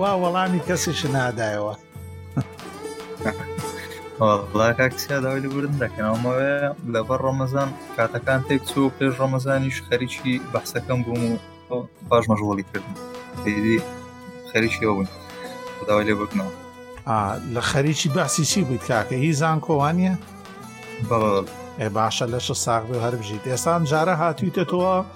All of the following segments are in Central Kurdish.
وا وەڵامی کەسیش نادایەوە وڵاکاکسیاداوای لە بردن دەکەنەوەمەوێ لەبەر ڕەمەزان کاتەکان تێک چوو پێش ڕەمەزانیش خەریکی بەحسەکەم بووم و پاش مەژوڵی کردن دیدی خەریکی ئەو بوون داوای لێ بردنەوە لە خەریکی باسی چی بوویت کاکە هی زان کۆوانە؟ بەڵ. ئێ باشە لەش ساغ بێ هەربژیت ئێسان جارە هاتوویتە تۆوە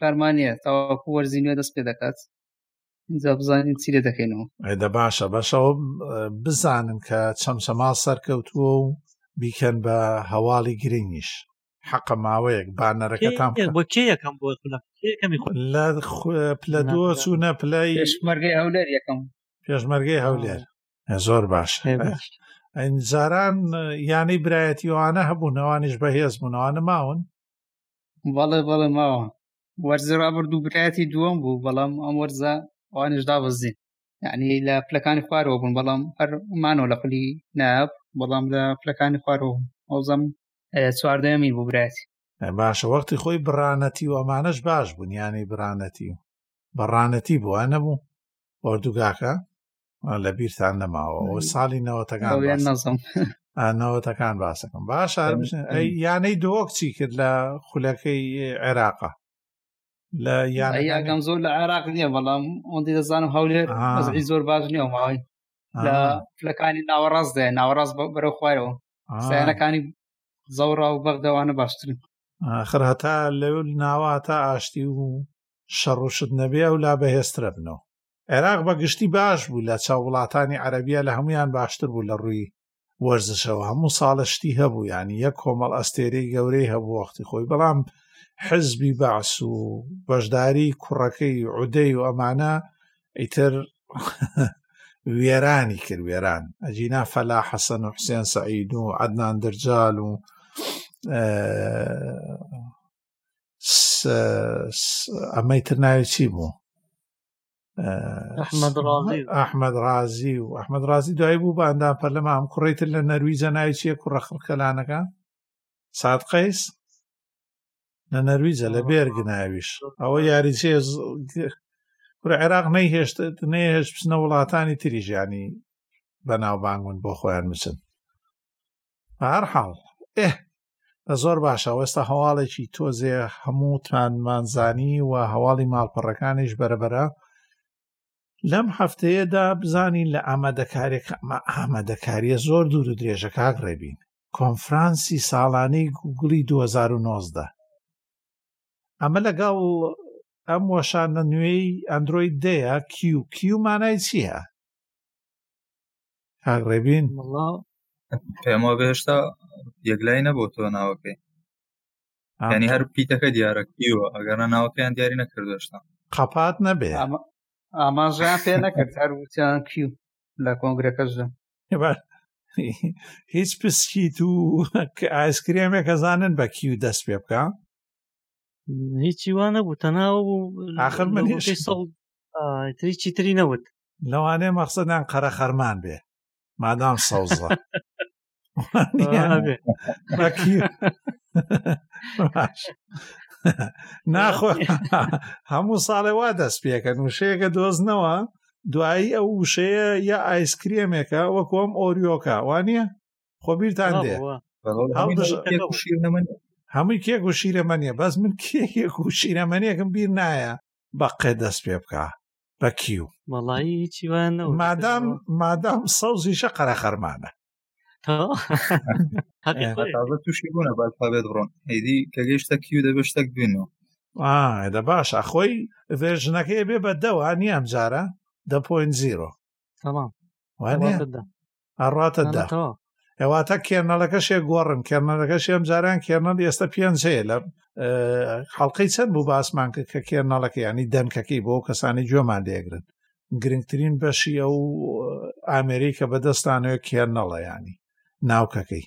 کارمانە تاواکو وەرزی نوێ دەست پێ دەکات جا بزانین چی لێ دەکەینەوە ئەدە باشە بەشەوە بزانن کە چەمچەماڵ سەرکەوتووە و بیکەن بە هەواڵی گرنگیش حەقە ماوەیەک بانەرەکەتان بۆ کێ یەکەم بۆ لە پلە دۆ چوونە پلای پێشمەرگەی هەولێر یەکەم پێشمەرگەی هەولێر زۆر باش ئەین جاران یانەی برایەتیوانە هەبوو نەوانیش بەهێز بوونەوانە ماون بەڵێ بەڵێ ماوە وەرزی ڕابردوو برایەتی دووەم بوو بەڵام ئەم وەرزە ئەوانش دابەزین یعنی لە پلەکانی خوارەوە بوون بەڵام هەر مانەوە لە خولی ناب بەڵام لە پلەکانی خوارەوە ئەوزەم چواردەیەمی بوو برایەتی باشە وەختی خۆی بڕانەتی و ئەمانەش باش بوون یانی بڕانەتی و بەڕانەتی بووە نەبوو ئۆردوگاکە لە بیرتان نەماوە ساڵی نەوەتەکان نەوەتەکان باسەکەم باش یانەی دۆک چی کرد لە خولەکەی عێراقا لە یانەکەم زۆر لە عێراق نییە بەڵام ئەوەندی دەزانم هەولێر ئەزی زۆر باش نییە ماوەی لە پلەکانی ناوەڕاست دێ ناوەڕاست بەرەو خوارەوە سیانەکانی زەوڕا و بەغدەوانە باشترین خر هەتا لەو ناوە هەتا ئاشتی و شەڕوشت نەبێ ئەو لا بەهێسترە بنەوە عێراق بە گشتی باش بوو لە چاو وڵاتانی عەرەبیە لە هەمویان باشتر بوو لە ڕووی وەرزشەوە هەموو ساڵە شتی هەبوو ینی یەک کۆمەڵ ئەستێرەی گەورەی هەبوو وەختی خۆی بەڵام حزبی بەعس و بەشداری کوڕەکەی عودەی و ئەمانە ئیتر وێرانی کرد وێران ئەجینا فەلا حەسەن و حسێن سعید و عدنان درجال و ئەمەی تر ناوی چی بوو ئەحمد ڕازی و ئەحمد ڕازی دوای بوو باندان پەرلەمان کوڕیتر لە نەرویجە ناوی چیە کوڕە خڕکەلانەکە سات قەیس لە نەرویجە لە بێرگ ناویش ئەوە یاریچێ کورە عێراق نەی هێشت نەهێش بچنە وڵاتانی تریژیانی بەناوبانگون بۆ خۆیان بچن بەهەرحاڵ ئێ زۆر باشە وەستا هەواڵێکی تۆزێ هەمووتانمانزانی و هەواڵی ماڵپەڕەکانیش بەرەبەرە لەم هەفتەیەدا بزانین لە ئامادەکارێک ئەمە ئامادەکاریە زۆر دوور و درێژە کاک ڕێبین کۆنفرانسی ساڵانەی گوگڵی 2009دا ئەمە لەگەڵ ئەم وەشانە نوێی ئەندروۆید دەیە کیو کیو مانای چییە؟ ئاغڕێبین پێمەوە بێشتا یەکلای نەبوو تۆ ناوەکەی ینی هەر پیتەکە دیارە کیوە ئەگەرە ناوەکەیان دیاری نەکردشتا قەپات نەبێ ئاماژیان پێ نەکرد هەر وتیان کیو لە کۆنگرەکەشدا هیچ پسکیت و ئایسکرێمێک کەزانن بە کیو دەست پێ بکە هیچی وانە بوو تەناوە بوو آخر من هیچی تری نەوت لەوانێ مەخصدان قەرە خەرمان بێ مادام سەوزە ناخۆ هەموو ساڵێ وا دەست پێکەن وشەیەکە دۆزنەوە دوایی ئەو وشەیە یا ئایسکرێمێکە وەکۆم ئۆریۆکە وانە خۆبیرتان دێ هەمووی کێک و شیرەمەنیە بەس من کێک و شیرەمەنیەکم بیر نایە بەقێ دەست پێ بکە بە کیو وڵایی هیچیوان مادام مادام سەوزیشە قەرە خەرمانە تازە تووشی بوونە باش پابێت بڕۆن ئەیدی کە گەیشتە کیو دەبێت شتێک بینەوە ئاێدە باش ئەخۆی ڤێژنەکەی بێ بە دەوە نیام جارە دە پوین زیرۆ تەمام وانە دەدا ئاڕاتە دا نەتەوە ئەواتە کێرنەڵەکەشێ گۆڕن کێرنەڵەکەش ئەم جاران کێرنەڵ ئێستا پێنج هەیە لە خەڵقەی چەند بوو باسمان کرد کە کێرنەڵەکە ینی دەنکەکەی بۆ کەسانی جۆمان دەگرن گرنگترین بەشی ئەو ئامریکا بەدەستانەوە کێرنەڵە ینی ناوکەکەی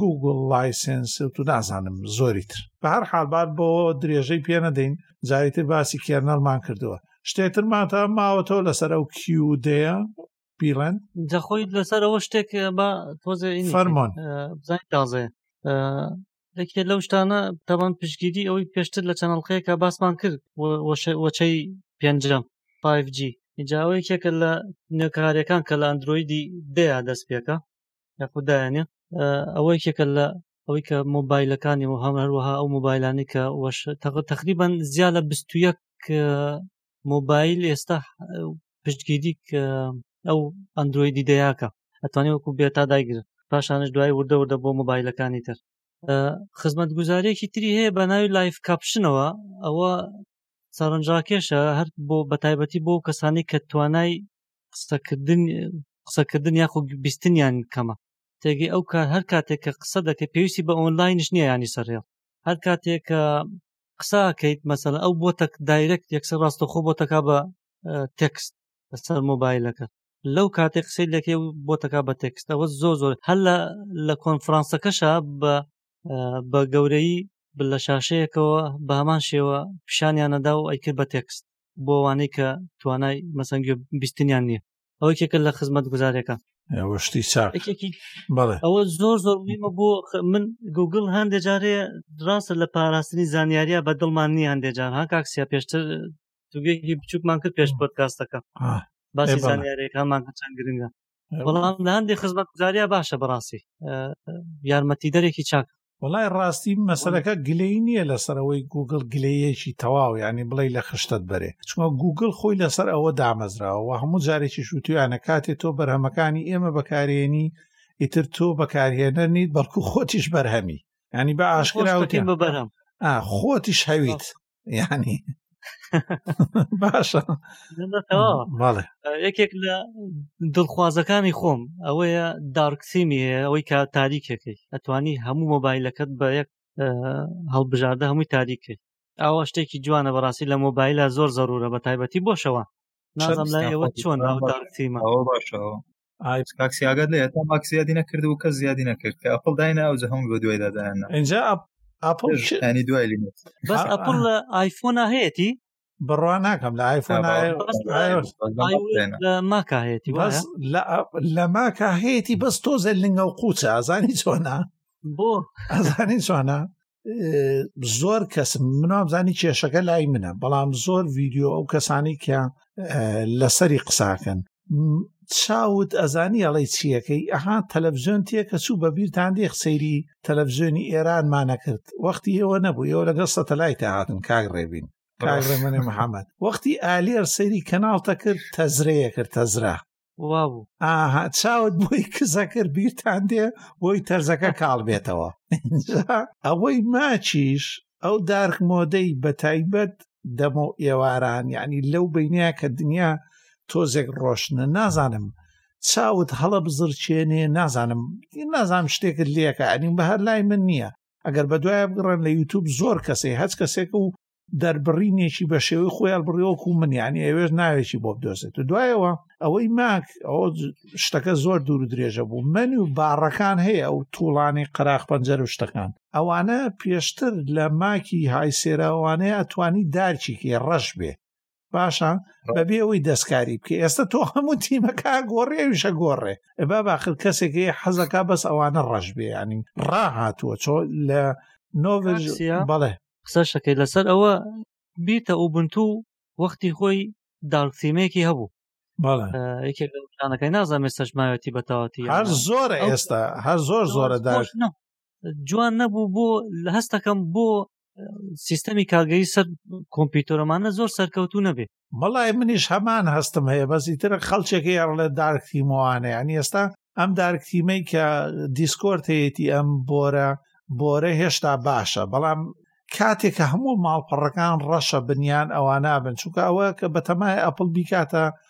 گوگڵ لایسنسوت و نازانم زۆری تر بە هەر حالبات بۆ درێژەی پێ نەدەین جاری تر باسی کێرنەڵمان کردووە شتێترمان تا ماوەتەوە لەسەر ئەو کیو دەیە پیڵەن دەخۆیت لەسەر ئەوە شتێک بە تۆزێ فەرمان بزانین تازێ لەکێ لەو شتانە تەبان پشگیری ئەوەی پێشتر لە چەنەڵقەیەکە باسمان کرد وەچەی پێنجەم 5G جاوەیەکێکە لە نوێکارەکان کە لە ئەندرویدی دەیا دەست پێکە یاخوددایانە ئەوە یەکێکە لە ئەوەی کە مۆبایلەکانی و هەم هەروەها ئەو مۆبایلانی کە وەش تقریبان زیاد لە بستویەک مۆبایل ئێستا پشتگیری ئەو ئەندرویدی دەیاکە ئەتوانێت وەکو بێ تا دایگرن پاشانش دوای وردە وردە بۆ مۆبایلەکانی تر خزمەت گوزارێکی تری هەیە بە ناوی لایف کاپشنەوە ئەوە سەرنجاکێشە هەر بۆ بەتایبەتی بۆ کەسانی کە توانای قسەکردن قسەکردن یاخو بیستنیان کەمە تێگەی ئەو کار هەر کاتێک کە قسە دەکەی پێویستی بە ئۆنلاینش نییە ینی سەرێڵ هەر کاتێک کە قساکەیت مەسەل ئەو بۆ تەک دایرەک یەکسەر ڕاستەخۆ بۆ تەکا بە تەکست لەسەر مۆبایلەکە لەو کاتێک قسەی لەکێ بۆ تەکا بە تەکست ئەوە زۆر زۆر هەر لە کۆنفرانسەکەشە بە بە گەورەی لە شاشەیەکەوە بە هەمان شێوە پیشانیانەدا و ئەیکرد بە تێکست بۆ وانەی کە توانای مەسەنگ بیستنیان نییە ئەوە کێکە لە خزمەت گوزارەکە شتی چاک ئەوە زۆر زۆر میمە بۆ من گوگل هەندێک جارێ ڕاستە لە پاراستنی زانیاریە بە دڵمان نیە هەندێک جار ها کاکسیا پێشتر توگەیەکی بچووکمان کرد پێش پۆتکاستەکە باسی زانیارێکەکانمان چەند گرنگە بەڵام لە هەندێک خزمەت گوزاریا باشە بەڕاستی یارمەتی دەرێکی چاک وڵای ڕاستی مەسەرەکە گلەی نییە لەسەرەوەی گوگل گلەیەکی تەواو ینی بڵێ لە خشتت بەرێ چونکە گوگل خۆی لەسەر ئەوە دامەزراوە هەموو جارێکی شووتویانە کاتێ تۆ بەرهەمەکانی ئێمە بەکارێنی ئیتر تۆ بەکارهێنەر نیت بەڵکو خۆتیش بەرهەمی ینی بە ئاشکراوتێن بە بەرم خۆتیش هەویت یعنی باشە بەڵێ یەکێک لە دڵخوازەکانی خۆم ئەوەیە دارکسیمی هەیە ئەوەی کا تاریکەکەی ئەتوانی هەموو مۆبایلەکەت بە یەک هەڵبژاردە هەمووی تاریکەی ئەوە شتێکی جوانە بەڕاستی لە مۆبایلە زۆر زەرورە بە تایبەتی بۆشەوە نازم لە ئێوە چۆن ئەو دارکسیمە ئەوە باشەوە کاکسیاگەت لێ تا ماک زیادی نەکرد و کە زیادی نەکرد کە ئەپل داینە ئەو جە هەموو بە دوای دادایان اینجا ئەپڵنی دوای لینی بەس ئەپل لە ئایفۆنا هەیەی بڕوا ناکەم لە ئایفۆن ماکە هەیەی لە ماکە هەیەی بەس تۆزە لنگە و قوچە ئازانی چۆنا بۆ ئازانی چۆنا زۆر کەس منامزانی کێشەکە لای منە بەڵام زۆر ڤیددیو ئەو کەسانی کە لەسەری قساکەن چاوت ئەزانی ئەڵی چیەکەی ئەها تەلەڤزیۆن تێکە چوو بە بیرتان دێ سەیری تەلەڤزیۆنی ئێرانمان نەکرد وەختی ئێوە نەبوو ئێوە لەگەڵ سەتەلای تا هاتن کاک ڕێبین کاک ڕێمەێ محەممەد وەختی ئالێر سەیری کەناڵتە کرد تەزرەیە کرد تەزرا وا بوو ئاها چاوت بۆی کزەکرد بیرتان دێ بۆی تەرزەکە کاڵ بێتەوە ئەوەی ماچیش ئەو دارک مۆدەی بە تایبەت دەمە ئێواران یعنی لەو بینە کە دنیا تۆزێک ڕۆشنە نازانم چاوت هەڵە بزرچێنێ نازانم نازانم شتێکت لەکە ئەنیم بە هەر لای من نییە ئەگەر بە دوایە بگڕن لە یوتوب زۆر کەسێ هەچ کەسێک و دەربڕینێکی بە شێوەی خۆی هەڵبڕیوەک و منیانی ئەوێش ناوێکی بۆ بدۆزێت و دوایەوە ئەوەی ماک ئەو شتەکە زۆر دوور و درێژە بوو من و باڕەکان هەیە ئەو توڵانی قەراخ پەنجەر و شتەکان ئەوانە پێشتر لە ماکی هایسێراوانەیە ئەتوانی دارچیکی ڕەش بێ باشە بەبێ ئەوی دەستکاری بکە ئێستا تۆ هەموو تیمەکە گۆڕێویشە گۆڕێ با باخر کەسێکی حەزەکە بەس ئەوانە ڕەش بێ ینی ڕاهاتووە چۆ لە نۆڤژ بەڵێ قسە شەکەی لەسەر ئەوە بیرتە ئەو بنتو وەختی خۆی داڵکسیمێکی هەبوو یەکێک لەشانەکەی نازانێ سەشماوەتی بەتەواتی هەر زۆرە ئێستا هەر زۆر زۆرە داش جوان نەبوو بۆ هەستەکەم بۆ سیستەمی کارگەری سەر کۆمپیوتەرەمانە زۆر سەرکەوتو نەبێت بەڵای منیش هەمان هەستم هەیە بەزی ترە خەڵچێکی ئەڕڵێ دارکتیموانەیە ینی ئێستا ئەم دارکتیمەی کە دیسکۆرت هەیەی ئەم بۆرە بۆرە هێشتا باشە بەڵام کاتێک کە هەموو ماڵپەڕەکان ڕەشە بنیان ئەوە نابن چونکە ئەوە کە بەتەمای ئەپل بیکاتە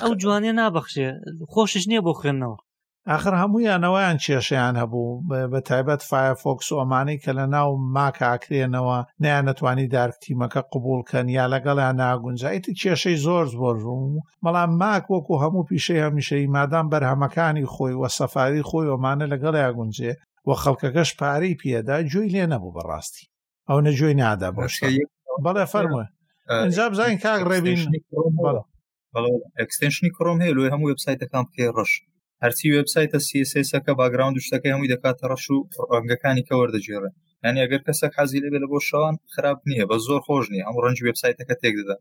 ئەو جوانێ نابەخشێ خۆشش نییە بۆ خوێندنەوە آخر هەموویانەوەیان کێشیان هەبوو بە تایبەت فایفۆکس و ئەمانەی کە لە ناو ماکاکرێنەوە نیان نەتوانی دارکتیمەکە قوبولکەن یا لەگەڵیان ناگونجایت کێشەی زۆر زۆر ڕوو بەڵام ماک وەکو هەموو پیشەی هەمیشەی مادام بەرهەمەکانی خۆی وە سەفاری خۆی ئەمانە لەگەڵیا گونجێ و خەڵکەکەش پارەی پێدا جوێی لێ نەبوو بەڕاستی ئەو نەجۆی نادا بۆ بەڵێ فەرمە ئەجا بزانین کاک ڕێبین ئەکسستنشنی کڕۆم هەیە لۆی هەموو وبسایتەکان پێ ڕەش هەرچی وبسایتە سیسەکە باگراوند شتەکە هەمووی دەکاتە ڕەش و ڕەنگەکانی کە وەردەگێڕێ ینی ئەگەر کەسێک حەزی لەبێ لە بۆ شەوان خراپ نییە بە زۆر خۆش نیە هەموو ڕەنج وبسایتەکە تێک دەدا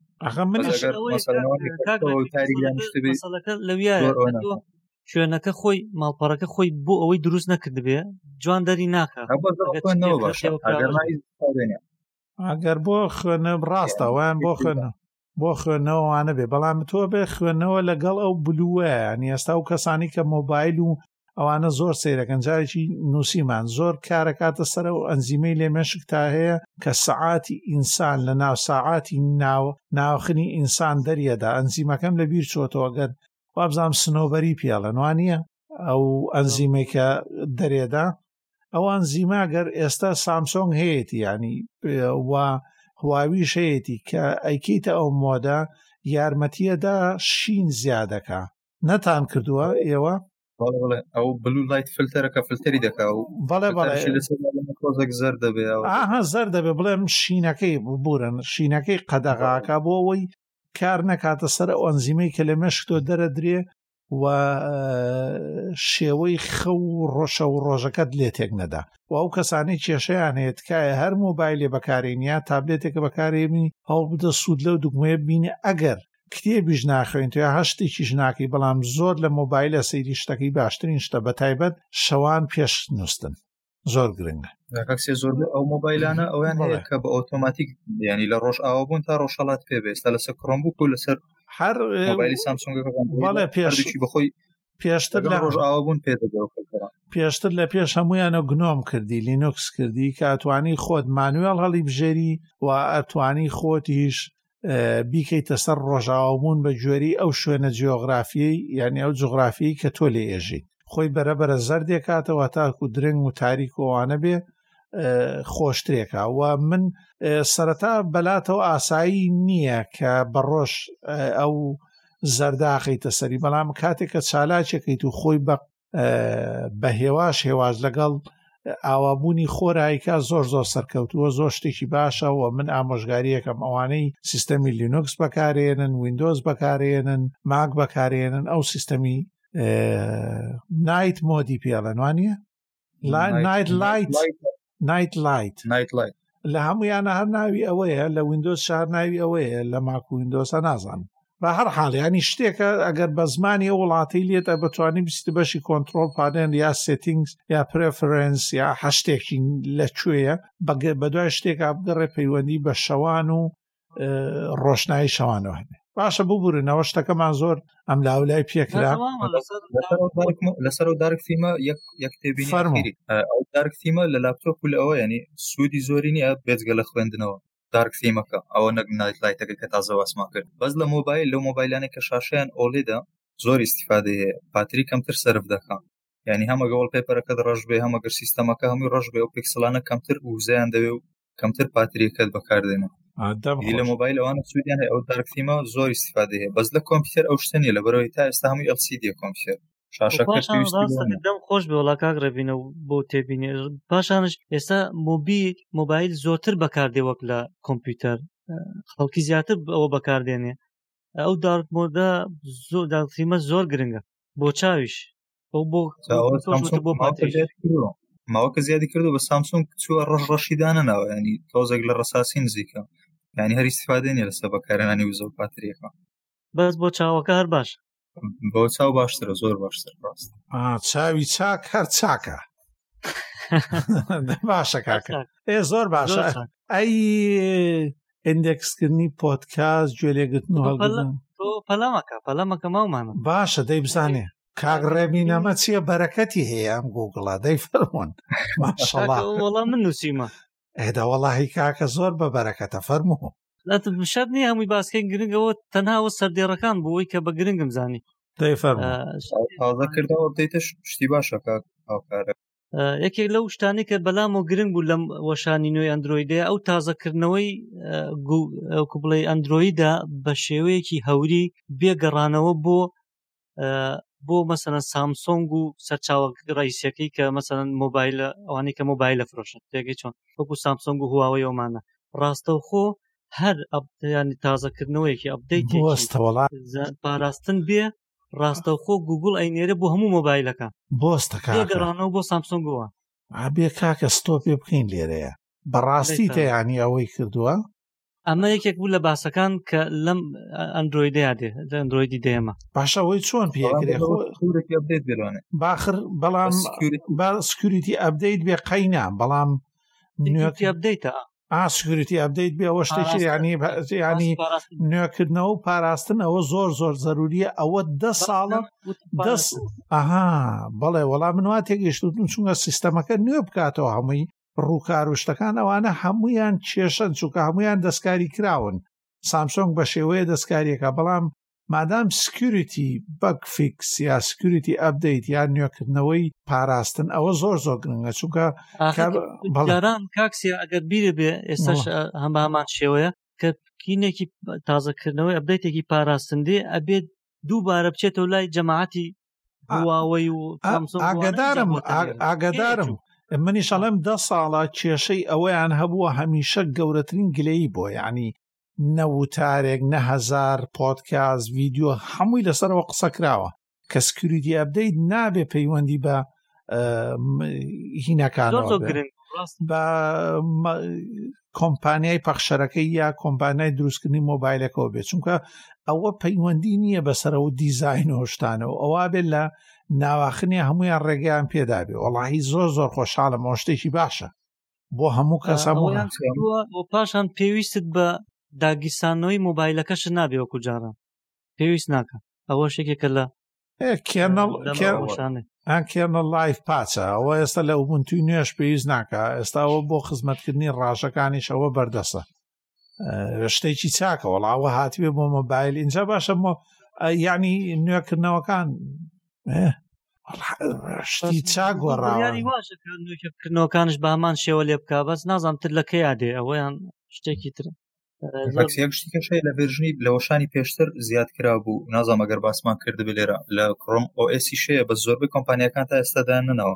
لەویان شوێنەکە خۆی ماڵپەڕەکە خۆی بۆ ئەوەی دروست نەکردبێ جوان دەری ناکە ئەگەر بۆ خوێنە ڕاستە وایان بۆ خوێنە بۆ خوێندنەوەوانە بێ بەڵام تۆ بێ خوێندنەوە لەگەڵ ئەو بلووەیان ئێستا و کەسانی کە مۆبایل و ئەوانە زۆر سیرەکەن جارێکی نووسیمان زۆر کارەکاتە سرە و ئەنزیمەی لێ مێشک تا هەیە کە سەعاتی ئینسان لە ناو ساعاتی ناو ناوخنی ئینسان دەریەدا ئەنزیمەکەم لە بیر چۆتەوەگەن وابزانام سنۆبەری پیاڵەن وانە ئەو ئەنزیمێکە دەرێدا ئەوان زیماگەر ئێستا سامسۆنگ هەیەی ینی و هواوی شەیەتی کە ئەیکیتە ئەو مۆدە یارمەتیەدا شین زیادەکە نەتان کردووە ئێوە ئەو بلو لایت فلتەرەکە فلتەری دەکا و بەڵێ بەڵێزێک زەر دەبێ ئاها زەر دەبێ بڵێم شینەکەی ببورن شینەکەی قەدەغاکە بۆ ئەوەی کار نەکاتە سەر ئەو ئەنزیمەی کە لە مێشکتۆ دەرەدرێ و شێوەی خەو و ڕۆشە و ڕۆژەکەت لێ تێک نەدا و ئەو کەسانی کێشیان هەیە تکایە هەر مۆبایلێ بەکارێنە تابلێتێکە بەکارێمی هەڵ بدە سوود لەو دوگمەیە بینە ئەگەر کتێبیش ناخوێن توێ هەشتێکیش ناکەی بەڵام زۆر لە مۆبایلە سەیری شتەکەی باشترین شتە بە تایبەت شەوان پێش نووسن زۆر گرنگە کاکسێ زۆر ئەو مۆبایلانە ئەویان هەیە کە بە ئۆتۆماتیک ینی لە ڕۆژ ئاوا بوون تا ڕۆژهڵات پێ بێستا لەسەر کڕۆم بوو و لەسەر هەر مۆبایلی سامسۆنگەڵێ پێشی بەخۆی پێشتر لە ڕۆژ ئاوا بوون پێ پێشتر لە پێش هەمویانە گنۆم کردی لینوکس کردی کاتوانی خۆت مانوێڵ هەڵی بژێری و ئەتوانی خۆتیش بیکەیتە سەر ڕۆژاوابوون بە گوێری ئەو شوێنە جیۆغرافیەی یعنی ئەو جغرافیی کە تۆ لێ ئێژیت خۆی بەرەبەرە زەردێکاتەوە تاکو درنگ و تاریک وانە بێ خۆشترێکە و من سەرەتا بەلاتەوە ئاسایی نییە کە بە ڕۆژ ئەو زەرداخیتە سەری بەڵام کاتێک کە چالاکێکیت و خۆی بە بە هێواش هێواش لەگەڵ ئاوابوونی خۆرایکە زۆر زۆر سەرکەوتووە زۆر شتێکی باشە و من ئامۆژگاریەکەم ئەوانەی سیستەمی لینوکس بەکارێنن وینندۆز بەکارێنن ماک بەکارێنن ئەو سیستەمی نایت مۆدی پێڵەنوانە لایت لایت نایت لایت نایت لایت لە هەمویانە هەر ناوی ئەوەیە لە وینندۆز شار ناوی ئەوەیە لە ماک وینندۆسە نازان بە هەر حاڵیانی شتێکە ئەگەر بە زمانی ئەو وڵاتی لێتە بەتوانی بیست بەشی کۆنتترۆل پادێن یا سێتنگس یا پرفرنس یا هەشتێکین لە کوێیە بەگە بەدوای شتێکا بگەڕێ پەیوەندی بە شەوان و ڕۆشنایی شەوانەوە هەبێ باشە ببورنەوە شتەکەمان زۆر ئەم لاولای پێکرا لەسەر و دارک فیمە یەک تێبی ئەو دارک فیمە لە لاپتۆپ و لەەوە ینی سوودی زۆری نییە بێزگە لە خوێندنەوە دارک فیمەکە ئەوە نەک نایت لایتەکە کە تازە واسمان کرد بەس لە مۆبایل لە مۆبایلانە کە شاشیان ئۆلیدا زۆر استفاده هەیە پاتری کەمتر سرف دەکەم ینی هەمەگەوەڵ پێپەرەکە ڕژبێ هەمەگەر سیستەمەکە هەمووی ڕژبێ و پێکسلانە کەمتر وزیان دەوێ و کەمتر پاتریەکەت بەکاردێنە لە مۆبایل ئەوانە سوودیان ئەو دارکتیمە زۆر استفادە هەیە بەس لە کۆمپیوتەر ئەو شتە نیە لە بەرەوەی تا ئێستا هەمووی ئەلسی دیە کۆمپیوتەر دەم خۆش بێ وڵاکک ڕێبینە و بۆ تێبینێ پاشانش ئێستا مۆبی مۆبایل زۆرتر بەکاردێ وەک لە کۆمپیوتەر خەڵکی زیاتر ئەوە بەکاردێنێ ئەو دارک مۆدە زۆر داخیمە زۆر گرنگە بۆ چاویش ماوەکە زیادی کردو بە سامسونگ چوە ڕەش ڕەشیدانە ناوە ینی تۆزێک لە ڕساسی نزیکە ینی هەری سفادێ نیە لەسە بەکارێنانی وزە و پاتریەکە بەس بۆ چاوەکە هەر باش بۆ چاو باشترە زۆر باشتر ڕاست چاوی چاک هەر چاکە باشە کاکە ئێ زۆر باشە ئەی ئندێکسکردنی پۆتکاس گوێ لێگرتن و هەڵگردن تۆ پەلەمەکە پەلەمەکە ماومانە باشە دەی بزانێ کاک ڕێبینەمە چییە بەرەکەتی هەیە ئەم گوگڵا دەی فەرمونون ماشەڵا وەڵا من نووسیمە ئێدا وەڵاهی کاکە زۆر بە بەرەکەتە فەرموو شەر نیە هەمووی باسکەین گرنگەوە تەنهاوە سەردێڕەکان بووەوەی کە بە گرنگم زانی دەی فەرموو تازە کردەوە دەیتە شتی باشە کاک هاوکارە یەکێک لەو شتانی کە بەلام و گرنگ بوو لەم وەشانی نوێی ئەندرویدێ ئەو تازەکردنەوەی بڵێ ئەندرویدا بە شێوەیەکی هەوری بێگەڕانەوە بۆ بۆ مەسەن سامسۆنگ و سەرچاوە ڕیسەکەی کە مەسەن مۆبایلە ئەوانی کە مۆبایلە فرۆشن تێگەی چۆن وەکو سامسۆنگ و هواوەی ئەومانە ڕاستەوخۆ هەر ئەبیانی تازەکردنەوەیەکی ئەبدەیت پاراستن بێ ڕاستەوخۆ گوگل ئەینێرە بۆ هەموو مۆبایلەکە بۆستەکەگەڕانەوە بۆ سامسۆنگەوە ئابێ کاکە ستۆ پێ بکەین لێرەیە بەڕاستی تەیانی ئەوەی کردووە ئەمە یەکێک بوو لە باسەکان کە لەم ئەندرویدەیە دێ لە ئەندرویدی دێمە باشەوەی چۆن پێگرێ باخر بەڵام سکیوریتی ئەبدەیت بێ قەینا بەڵام نوێکیبدەیتە ئاسگرتی ئەبدەیت بێ ئەوە شتێکی ینی ینی نوێکردنەوە و پاراستن ئەوە زۆر زۆر زەروریە ئەوە ده ساڵە دەست ئەها بەڵێ وەڵا من وا تێگەشتون چونگە سیستەمەکە نوێ بکاتەوە هەمووی ڕووکار و شتەکان ئەوانە هەمویان کێشەن چووکە هەمویان دەستکاری کراون سامسۆنگ بە شێوەیە دەستکاریەکە بەڵام مادام سکیوریتی بەگ فیکس یا سکیوریتی ئەبدەیت یا نوێکردنەوەی پاراستن ئەوە زۆر زۆر گرنگە چونکە بەڵێران کاکسیا ئەگەر بیرە بێ ئێستاش هەم هەمان شێوەیە کە کینێکی تازەکردنەوەی ئەبدەیتێکی پاراستندێ ئەبێت دووبارە بچێتەوە لای جەماعەتی هواوەی و ئاگدارم ئاگدارم منیش ئەڵێم دە ساڵە کێشەی ئەوەیان هەبووە هەمیشە گەورەترین گلەی بۆ یعنی نە وتارێک نە هەزار پۆتکاز ڤیددیو هەمووی لەسەرەوە قسە کراوە کە سکیوریتی ئەبدەیت نابێ پەیوەندی بە هینەکان بە کۆمپانیای پەخشەرەکەی یا کۆمپانای دروستکردنی مۆبایلەکەەوە بێت چونکە ئەوە پەیوەندی نییە بەسەر و دیزین و هشتانەوە ئەوە بێت لە ناواخنی هەمویان ڕێگەیان پێدابێ وەڵی زۆر زۆر خۆشحاڵە مۆشتێکی باشە بۆ هەموو کەس پاشان پێویستت بە داگیرسانەوەی مۆبایلەکەش نابێ وەکو جارە پێویست ناکە ئەوە شێکێکە لە کێنە لایف پاچە ئەوە ئێستا لە ئوبنتوی نوێش پێویست ناکە ئێستاەوە بۆ خزمەتکردنی ڕاژەکانیشەوە بەردەسە شتێکی چاکە وەڵاوە هاتوێ بۆ مۆبایل اینجا باشە مۆ یعنی نوێکردنەوەکان شتی چا گۆڕانی باشەکردنەوەکانش بە هەمان شێوە لێ بک بەس نازانتر لە کەیا دێ ئەوەیان شتێکی تر شتیکەشەیە لە ڤێژنی لەوەشانی پێشتر زیاد کرا بوو نازانم ئەگەر باسمان کرد بێ لێرە لە کڕۆم ئۆسی شەیە بە زۆربەی کۆمپانیەکان تا ئێستادایانەوە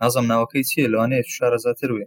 نازم ناوەکەی چیە لەوانەیە شارەزاتر وێ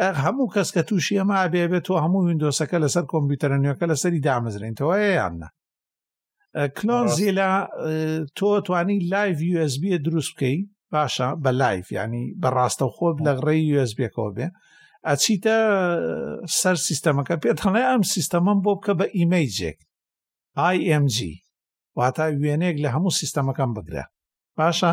ئەخ هەموو کەس کە تووشی ئەمە ئەبێ بێت تۆ هەموو ویندۆسەکە لەسەر کۆمپیوتەرە نوێەکە لەسەری دامەزرێنتەوە یاننا کلۆن زیلا تۆ توانی لایڤ USB دروست بکەی باشە بە لایف ینی بەڕاستە خۆ لە ڕێ USBەکەەوە بێ ئەچیتە سەر سیستەمەکە پێت هەڵێ ئەم سیستەمەم بۆ بکە بە ئیمەیجێک IMG واتا وێنێک لە هەموو سیستەمەکەم بگرە باشە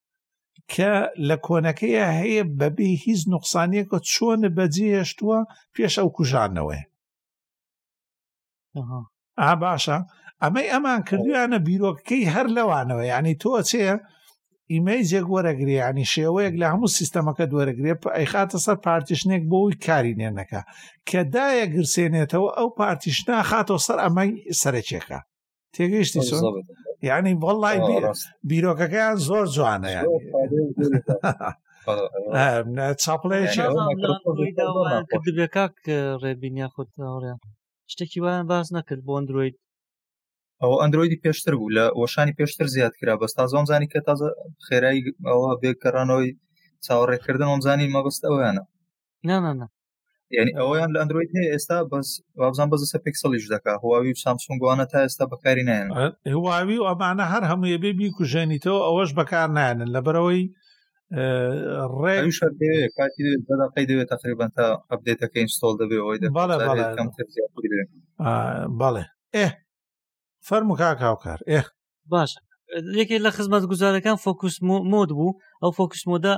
کە لە کۆنەکەی هەیە بەبێ هیچ نقصانیەکە چۆن بەجێهێشتووە پێش ئەو کوژانەوەی ئا باشە ئەمەی ئەمان کردویانە بیرۆکەکەی هەر لەوانەوە ینی تۆ چێ ئیمەی جێک وەرەگرێ ینی شێوەیەک لە هەموو سیستەمەکە دوەرەگرێ ئەیخاتە سەر پارتیشنێک بۆی کاری نێنەکە کە دایە گرسێنێتەوە ئەو پارتیشنا خاتەوە سەر ئەمەی سەرچێکە تێگەیشتی چۆن یعنی بەڵی بیرۆکەکەیان زۆر جوانە چاپڵەیەکردبێ کاک ڕێبینیا خۆت هاوڕێن شتێکی وایان باز نەکرد بۆ ئەندروید ئەو ئەندرویدی پێشتر بوو لە وەشانی پێشتر زیاد کرا بەس تازە ئەمزانی کە تازە خێرایی ئەوە بێکەڕانەوەی چاوەڕێکردن ئەمزانی مەبەست ئەویانە نانانە یعنی ئەویان لە ئەندروید هەیە ئێستا بەس وابزان بەز سە پێکسەڵیش دەکا هواوی و سامسونگوانە تا ئێستا بەکاری نایەن هواوی و ئەمانە هەر هەموویە بێ بیکوژێنیتەوە ئەوەش بەکار نایەنن لەبەرەوەی ڕێوی شەر کاتی بەداقی دەوێت تقریبان تا ئەبدێتەکە ئینستۆل دەبێ ئەوەی بەڵێ ئێ فەرم و کاکاوکار ئێ باش یەکێک لە خزمەت گوزارەکان فۆکوس مۆد بوو ئەو فۆکوس مۆدە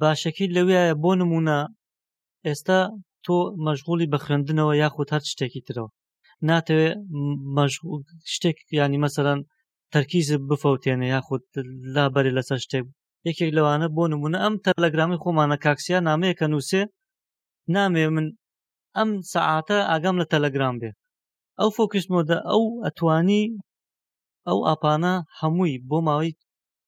باشەکەی لەوێ بۆ نمونە ئێستا تۆ مەشغولی بە خوێندنەوە یاخود هەر شتێکی ترەوە ناتەوێ شتێک ینی مەسەرەن تەرکیز بفەوتێنێ یاخود لابەری لەسەر شتێک یەکێک لەوانە بۆ نمونە ئەم تەلەگرامی خۆمانە کاکسیا نامەیەکە نووسێ نامێ من ئەم سەعاتە ئاگام لە تەلەگرام بێ ئەو فۆکسمۆدە ئەو ئەتوانی ئەو ئاپانە هەمووی بۆ ماوەی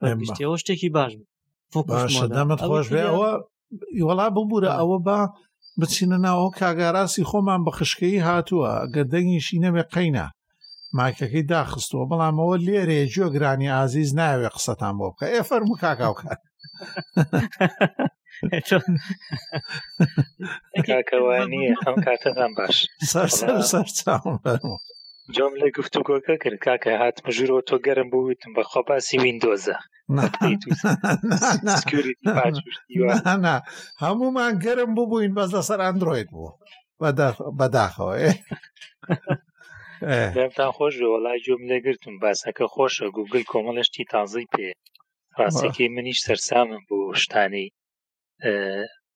بەگشتەوە شتێکی باش باشە دەمت خۆش بێ ئەوە وەڵا ببوورە ئەوە بە بچینە ناوە کاگاراسی خۆمان بە خشکەی هاتووە گە دەنگیشی نەبێ قەینا ماکەکەی داخستووە بەڵامەوە لێرێ جۆگرانی ئازیز ناوێ قسەتان بۆ بکە ئێ فەرمو کاکاوکە کاکەوانی ئەم کاتەتان باش جۆم لە گفتوگۆکە کرد کاکە هاتم ژورەوە تۆ گەرم بوویتم بە خۆپاسی وینندۆزە هەمومان گەرم ببووین بەس لەسەر ئەندروید بوو بەداخەوە دەمتان خۆش بێ وەڵای جۆم لێگرتم باسەکە خۆشە گوگل کۆمەڵشتی تازەی پێ ڕاستەکەی منیش سەرسامم بۆ شتانی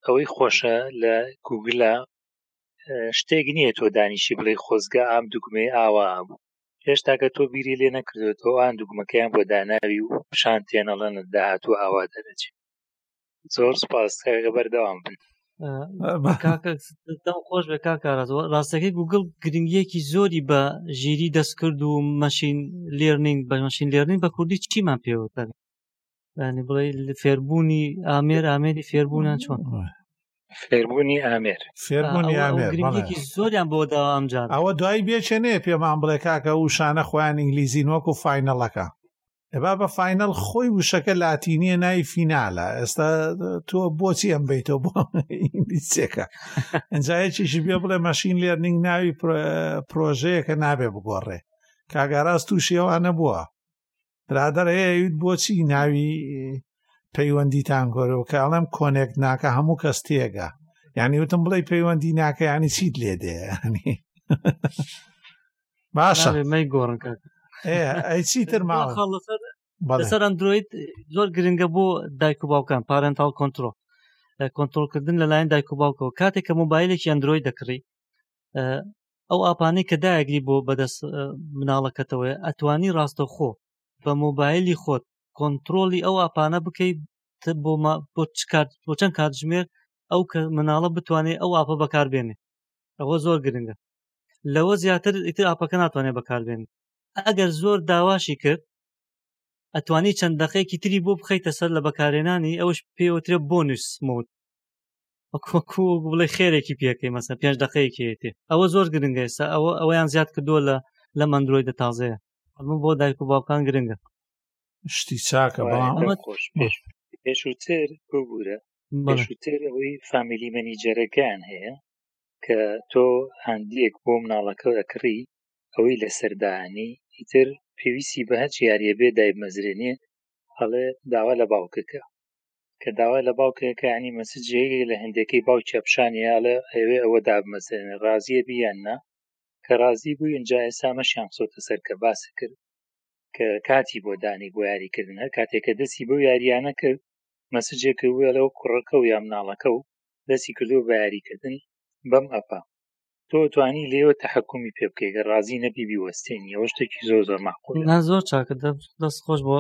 ئەوەی خۆشە لە گوگلە شتێک نییە تۆ دانیشی بڵێ خۆزگە ئام دوگمەی ئاوا بوو هێشتاکە تۆ بیری لێ نەکردێتەوە ئان دوگمەکەیان بۆ داناوی و پیشان تێنەڵەنە داهاتوو ئاوا دەرەچێت زۆر سپاس کاکە بەردەوام بن خۆش بێ کاکارات ڕاستەکەی گوگل گرنگیەکی زۆری بە ژیری دەستکرد و مەشین لێرنینگ بە مەشین لێرنین بە کوردی چیمان پێوەکەن ینی بڵێ فێربوونی ئامێر ئامێری فێربوونان چۆن فێربوونی ئامێر فێربوونی ئامێرگرنگێکی زۆریان بۆ داوا ئەمجار ئەوە دوای بێچێنێ پێمان بڵێ کاکە و شانە خۆیان ئینگلیزین وەکو فینەڵەکە ئەبا بە فینەڵ خۆی وشەکە لاتینیە ناوی فینالە ئێستا تۆ بۆچی ئەم بیتەوە بۆ ئینگلیسیەکە ئەجاەکیشی بێ بڵێ مەشین لێرنینگ ناوی پرۆژەیە کە نابێ بگۆڕێ کاگاراست تووشیەوانە بووە برادر هەیەویت بۆچی ناوی پەیوەندیتان گۆرەوە کە ئەڵێم کۆنێک ناکە هەموو کەس تێگە یعنی وتم بڵێ پەیوەندی ناکەیانی چیت لێ دێ باشە مەیگۆڕن کاک ئەی چیتر ماوە لەسەر ئەندروید زۆر گرنگە بۆ دایک و باوکان پارنتال کۆنتترۆ کۆنتترۆلکردن لەلایەن دایک و باوکەوە کاتێک کە مۆبایلێکی ئەندروید دەکڕی ئەو ئاپانەی کە داگری بۆ بەدەست مناڵەکەتەوەی ئەتوانی ڕاستەخۆ بە مۆبایلی خۆت کۆنتترۆلی ئەو ئاپانە بکەیت بۆ بۆ کات بۆ چەند کاتژمێر ئەو کە مناڵە بتوانێت ئەو ئاپە بەکاربێنێ ئەوە زۆر گرنگە لەوە زیاتر ئیتر ئاپەکە ناتوانێت بەکاربێن ئەگەر زۆر داواشی کرد ئەتوانی چەند دەقێکی تری بۆ بخیتە سەر لە بەکارێنانی ئەوش پێوترێ بۆنووس مود وەکوەکو بڵێ خێرێکی پێکەی مەسە پێنج دقەیەکێتی ئەوە زۆر گرنگە ئێستا ئەوە ئەویان زیاد کردووە لە لە مندرۆی دە تازەیە ئەمە بۆ دایک و باوکان گرنگە شتی چاکە پێشوتر ببوورە پێشوتر ئەوەی فامیلی مەنیجەرەکان هەیە کە تۆ هاندیەک بۆ مناڵەکە ئەکڕی ئەوەی لەسەر دانی ئیتر پێویستی بە هەچ یاریە بێ دایبمەزرێنێ هەڵێ داوا لە باوکەکە کە داوا لە باوکەکە ینی مەسج جێگە لە هەندەکەی باوکە پیششانی هەڵێ ئەوێ ئەوە دابمەزرێنێ ڕازیە بیان نا کە ڕازی بوو اینجا ئێستا مەشیان سۆتە سەر کە باسی کرد کە کاتی بۆ دانی بۆ یاریکردن هەر کاتێکە دەستی بۆ یاریانە کرد مەسجێک وێڵەوە کوڕەکە و یا مناڵەکە و دەستی کردوە بە یاریکردن بەم ئەپە تۆ توانی لێوە تحکمی پێ بکەی گە ڕازی نەبی بیوەستێنی ئەوە شتێکی زۆر زۆر ماقول نا زۆر چاکە دەست خۆش بۆ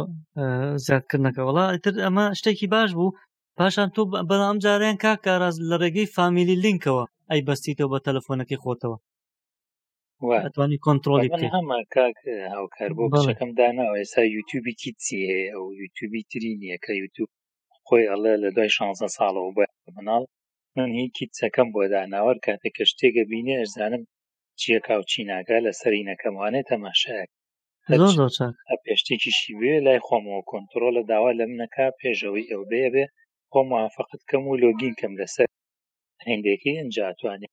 زیادکردنەکە وڵا ئیتر ئەمە شتێکی باش بوو پاشان تۆ بەڵام جاریان کا کاراز لە ڕێگەی فامیلی لینکەوە ئەی بەستیتەوە بە تەلەفۆنەکەی خۆتەوە توانی کۆنتترۆلی هەمە کاک هاوکار بۆ بەشەکەم داناوە ئێستا یوتیوبی کیچی هەیە ئەو یوتیوبی تری نییە کە یوتیوب خۆی ئەڵێ لە دوای شانزە ساڵەوە بە مناڵ من هی کیتچەکەم بۆ داناوە کاتێک کە شتێکە بینێ ئەشزانم چییە کاو چی ناگا لە سەری نەکەموانێ تەماشایەک پێشتێکیشی بێ لای خۆمەوە کۆنتترۆلە داوا لە منەکە پێشەوەی ئەو بێ بێ خۆ موافقت کەم و لۆگین کەم لەسەر هەندێکی ئەجاتوانێت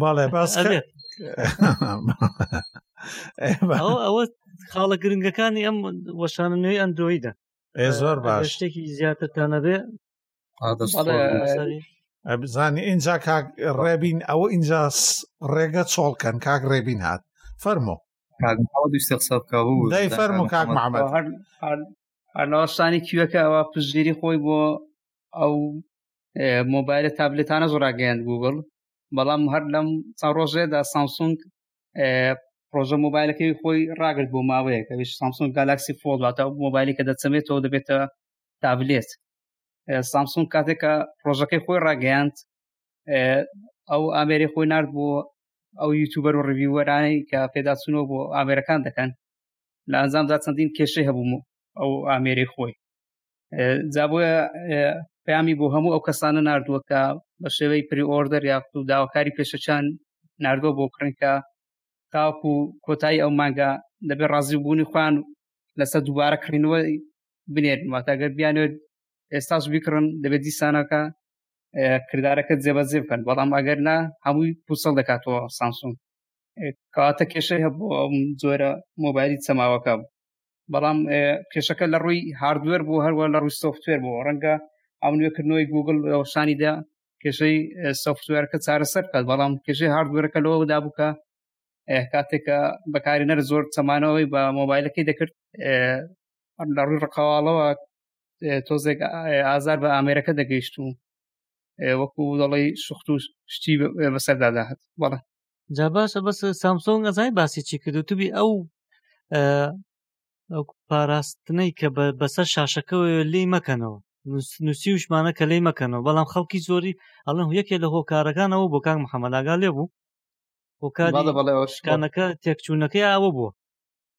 باڵێ باس ئەوە خاڵە گرنگەکانی ئەم وەشانە نوێی ئەندۆیدە ئێ زۆر باش شتێکی زیاترتانەبێ بزانانی ئینجا کاک ڕێبین ئەوە ئینجا ڕێگە چۆڵکەن کاک ڕێبین هات فەرمۆ دای فەرمو کاک محمد هەرناوەستانی کیوەکە ئەوە پزگیری خۆی بۆ ئەو مۆبایلە تابلێتانە زۆراگەیاند گوگل بەڵام هەر لەم چەند ڕۆژێدا سامسونگ پرۆژە مۆبایلەکەی خۆی ڕاگرت بۆ ماوەیەک ئەوش سامسونگ گالاکسی فۆڵ واتە مۆبایلی کە دەچەمێتەوە دەبێتە تابلێت سامسونگ کاتێکە پرۆژەکەی خۆی ڕاگەیاند ئەو ئامێری خۆی نرد بۆ ئەو یوتوبەر و ڕویوەرانی کە پێداچونەوە بۆ ئامێرەکان دەکەن لە ئەنجامدا چەندین کێشەی هەبووم ئەو ئامێری خۆی جا بۆیە پەیامی بۆ هەموو ئەو کەسانە نردووە کە بە شێوەی پری ئۆردەر یاخت و داواکاری پێشەچان نردووە بۆ کڕنکە تاوکو کۆتایی ئەو مانگە دەبێ ڕازی بوونی خوان لەسەر دووبارە کڕینەوە بنێرن واتەگەر بیانێت ئێستاش بیکڕن دەبێت دیسانەکە کردارەکە جێبەجێ بکەن بەڵام ئەگەر نا هەمووی پوسەڵ دەکاتەوە سامسون کاتە کێشەی هەبوو ئەم جۆرە مۆبایلی چەماوەکە بەڵام کێشەکە لە ڕووی هاردوێر بۆ هەروە لە ڕووی سوفتێر بۆ ڕەنگە ئەو نوێکردنەوەی گوگل شانیدا کێشەی سوفتوێرەکە چارەسەر بکات بەڵام کێشەی هاردوێرەکە لەوەدا بووکە کاتێکە بەکاری نەر زۆر چەمانەوەی بە مۆبایلەکەی دەکرد لە ڕووی ڕقاواڵەوە تۆزێک ئازار بە ئامێرەکە دەگەیشت و وەکو دەڵی شخت و شتی بەسەردا داهات بەڵێ جا باشە بەس سامسۆنگ ئەزای باسی چی کردو توبی ئەو پاراستنەی کە بەسەر شاشەکەەوە لی مەکەنەوە نووسی وشمانە کە لی مەکەنەوە بەڵام خەڵکی زۆری ئەڵەن یەکێ لە هۆکارەکانەوە بۆ کاک محەمەلاگا لێ بوو هۆکارەکە تێکچوونەکەی ئاوە بووە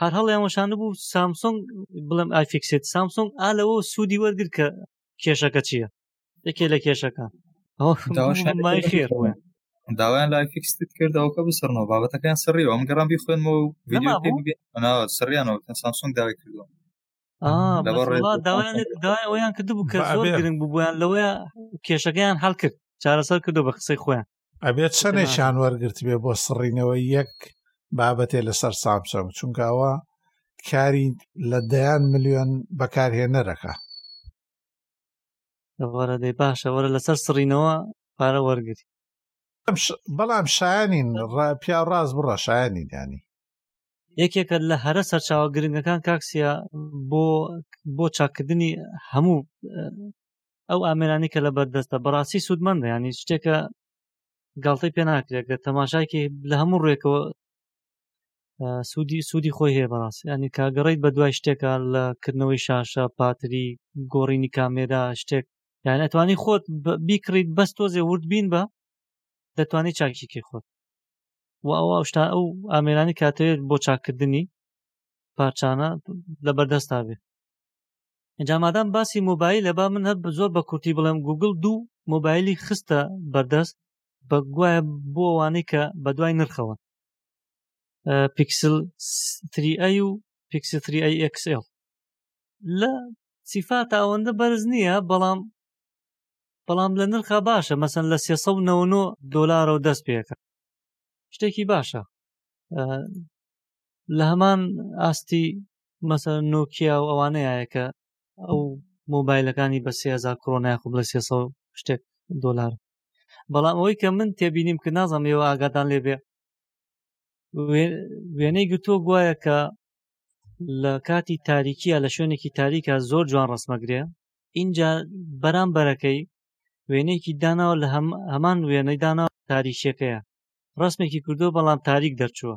هەر هەڵیان وەشانە بوو سامسۆنگ بڵم ئایفیکسێت سامسۆنگ ئا لەەوە سوودی وەرگر کە کێشەکە چییە یەکێ لە کێشەکە خێر داوایان لای فیکست کردەوە کە بسەرەوە بابەتەکەیان سڕیەوە ئەم گەڕان بیخوێنمەوە ویددیو سڕیانەوە سامسۆنگ داوای کردەوە داوایان کردبوو کە زۆر گرنگ بوویان لەوەیە کێشەکەیان هەڵکرد چارەسەر کردو بە قسەی خۆیان ئەبێت چەندێکیان وەرگرتبێ بۆ سڕینەوە یەک بابەتێ لەسەر سامسۆنگ چونکەوە کاری لە دەیان میلیۆن بەکارهێنەرەکە لەوەرە دەی باشە وەرە لەسەر سڕینەوە پارە وەرگری بەڵام شایانین پیا ڕاست بڕە شایانی دانی یەکێکە لە هەرە سەرچاوە گرنگەکان کاکسیا بۆ بۆ چاکردنی هەموو ئەو ئامرانی کە لە بەردەستە بەڕاستی سوودمەند ینی شتێکە گڵتەی پێ ناکرێت کە تەماشاکی لە هەموو ڕێکەوە سوودی سوودی خۆی هەیە بەڕاست ینی کاگەڕیت بە دوای شتێکە لە کردنەوەی شاشە پاتری گۆڕینی کامێرا شتێک یان ئەتوانی خۆت بیکڕیت بەس تۆزێ ورد بین بە دەتوانێت چاکیکی خۆت و ئەو ئەوشتا ئەو ئامێرانی کاتەوێت بۆ چاککردنی پارچانە لە بەردەستا بێت جا مادام باسی مۆبایلە با من هەر زۆر بە کورتی بڵێم گوگل دوو مۆبایلی خستە بەردەست بە گوایە بۆ ئەوانەی کە بە دوای نرخەوە پیکسل 3 و پیکسل 3 XL لە سیفات ئەوەندە بەرز نییە بەڵام بەڵام لە نرخە باشە مەسن لە 390 دلارەوە دەست پێەکە شتێکی باشە لە هەمان ئاستی مەسە نۆکییا و ئەوانەیە کە ئەو مۆبایلەکانی بە سێزار کۆنایخ بڵێ سێ شتێک دۆلار بەڵام ئەوەی کە من تێبینیم کە نازانم ئێوە ئاگادان لێبێ وێنەی گوتۆ گوایە کە لە کاتی تاریکیە لە شوێنێکی تاریکە زۆر جوان ڕسمەگرێ اینجا بەرامبەرەکەی وێنێکی داناوە لە هەمان وێنەی دانا تاریشەکەیە ڕسمێکی کردو بەڵام تاریک دەرچووە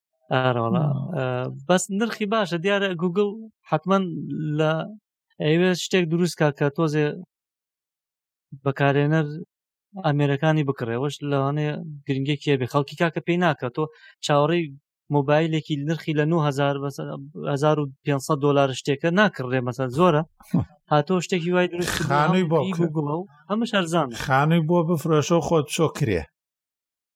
ئارەڵا بەس نرخی باشە دیارە گوگل حتمما لە ئەوێ شتێک دروستکە کە تۆزێ بەکارێنەر ئامێرەکانی بکڕێەوەش لەوانێ گرنگی کێبێ خەڵکی کاکە پێی ناکە تۆ چاوەڕی مۆبایلێکی نرخی لە 1500 دلار شتێکە ناکڕێ مەسە زۆرە هاتۆ شتێکی وای دروست خانووی بۆ ئەمە شارزان خانووی بۆ بفرۆشە خۆت چۆ کرێ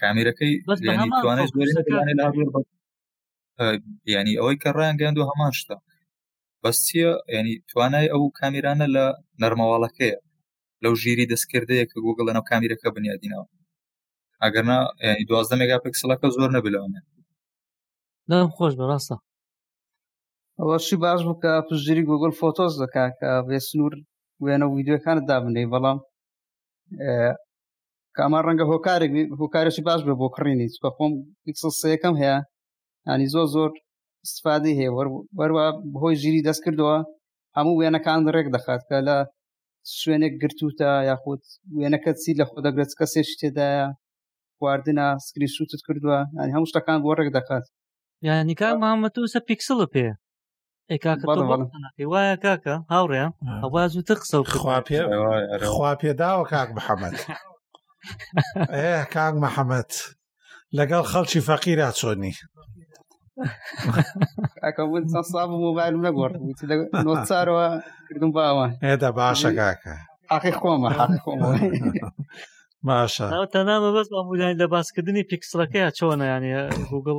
کامیرەکەی ینی ئەوەی کە ڕیان گەند و هەمان شتە بەس چییە ینی توانای ئەو کامیرانە لە نەرمەواڵەکەیە لەو ژیری دەستکردەیە کە گوگڵ لەنەو کامیرەکە بنیادینەوە ئەگەرنا ینی دوازدە مێگا پکسلەکە زۆر نەبلەوەێ نام خۆش بەڕاستە ئەوەشی باش بکە پشتگیری گوگل فۆتۆز دەکا کە بێ سنوور وێنە ویددیوەکانت دابنەی بەڵام کاما ڕەنگە هۆکارێک هۆکارێکی باش بە بۆ کڕینی چکە خۆم پیکسڵسەکەم هەیە ینی زۆر زۆر استفادی هەیە وەروە بەهۆی ژیری دەست کردەوە هەموو وێنەکان ڕێک دەخات کە لە شوێنێک گرتوتە یاخود وێنەکە چی لە خۆ دەگرێت کەسێک تێدایە خواردنە سکری شوتت کردووە ینی هەموو شتەکان بۆ ڕێک دەکات یانیکان مامەتوسە پیکسڵە پێ وایە کاکە هاوڕێ ئەوا زووتە قسە خوا پێداوە کاک محەممەد کاک محەممەد لەگەڵ خەڵکی فەقیرا چۆنی ئەکە من چەند سا بوو مۆبایلم نەگۆڕ نۆچارەوە کردم باوە هێدا باشە کاکە حەقی خۆمە حەقی خۆمە باشە تەنامە بەس ئەمولای لە باسکردنی پیکسلەکەی چۆنە یانە گوگل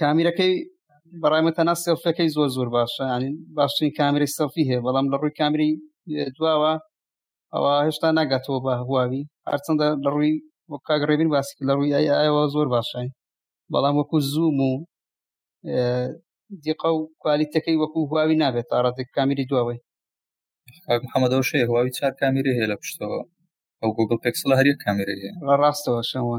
کامیرەکەی بەڕایمە تەنا سێلفەکەی زۆر زۆر باشە ینی باشترین کامری سەفی هەیە بەڵام لە ڕووی کامری دواوە ئەوە هێشتا ناگاتەوە بە هواوی هەرچەندە لە ڕووی وەک کاگڕێبین باسی لە ڕووی ئایەوە زۆر باشین بەڵام وەکو زووم و دیقە و کوالیتەکەی وەکو هواوی نابێت تا ڕاتێک کامیری دواوەی محەممەدەوە شێ هواوی چار کامیری هەیە لە پشتەوە ئەو گوگل پێکسڵ هەریە کامیری هەیە ڕاستەوە شەوە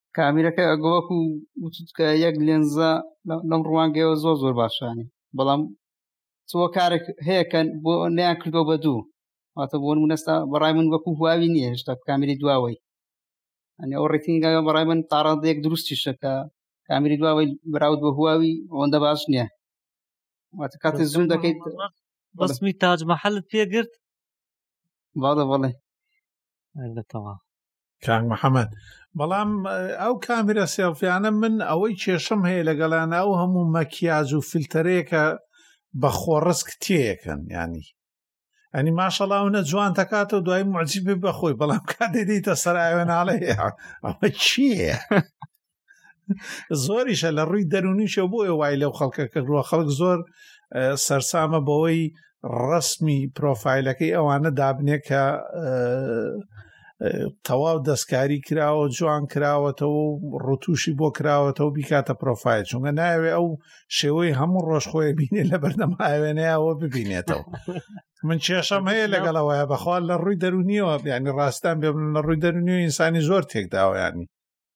کامیرەکە ئەگە وەکو وچکە یەک لێنزە لەم ڕوانگەیەوە زۆر زۆر باشانی بەڵام چۆ کارێک هەیەکەن بۆ نیان کردو بە دوو واتە بۆن منەستا بەڕای من وەکو هواوی نییە هێشتا کامیری دواوەی ئەنی ئەو ڕێتینگە بەڕای من تاڕادێک دروستی شەکە کامیری دواوەی براود بە هواوی ئەوەندە باش نییە واتە کاتێ زوون دەکەیت بەسمی تاجمەحلت پێگرت باڵە بەڵێ لەتەوە کاک محەممەد بەڵام ئەو کامرە سێڵفیانە من ئەوەی کێشم هەیە لەگەڵانە ئەو هەموو مەکیاج و فلتەرێکە بە خۆڕسک تێەکەن ینی ئەنی ماشەڵاونە جوان دەکات و دوای معجیبی بەخۆی بەڵام کاتێ دیتە سەرایەناڵێ ئەمە چیە؟ زۆریشە لە ڕووی دەرونیشە بۆیە وای لەو خەڵکە کردووە خەڵک زۆر سەرسامە بەوەی ڕسمی پرۆفایلەکەی ئەوانە دابنێ کە تەواو دەستکاری کراوە جوان کراوەتەوە و ڕوتوشی بۆ کراوەتەوە بیکاتە پرۆفایل چونگە ناوێ ئەو شێوەی هەموو ڕۆژ خۆی بینێ لە بەردەم ئاوێنەیەوە ببینێتەوە من کێشەم هەیە لەگەڵەوەە بەخوا لە ڕووی دەرونیەوە بیانی ڕاستان بێ لە ڕووی دەرونی و ئینسانی زۆر تێکداوەیانی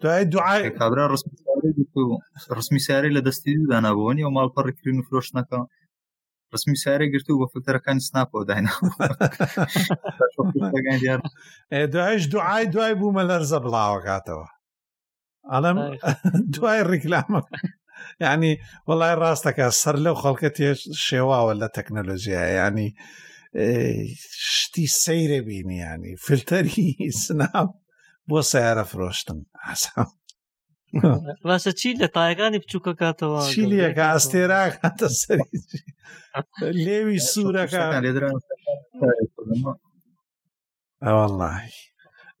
دوای دوعای کابرا ڕسمی سیارەی لە دەستی دانابوونی و ماڵپەڕکردن و فرۆشتنەکە ڕسمی سیارە گرت و بە فلتەرەکانی سناپەوە داینا دوایش دوعای دوای بوومە لەرزە بڵاوەکاتەوە ئەڵم دوای ڕیکلامە ینی وڵای ڕاستەکە سەر لەو خەڵکە تێ شێواوە لە تەکنەلۆژیە ینی شتی سەیرە بینیانی فلتەری سناپ بۆ سیارە فرۆشتن ئاسان باشە چی لە تایەکانی بچووکە کاتەوە چیلەکە ئەستێرا کاتە سەری لێوی سوورەکە ئەوەڵی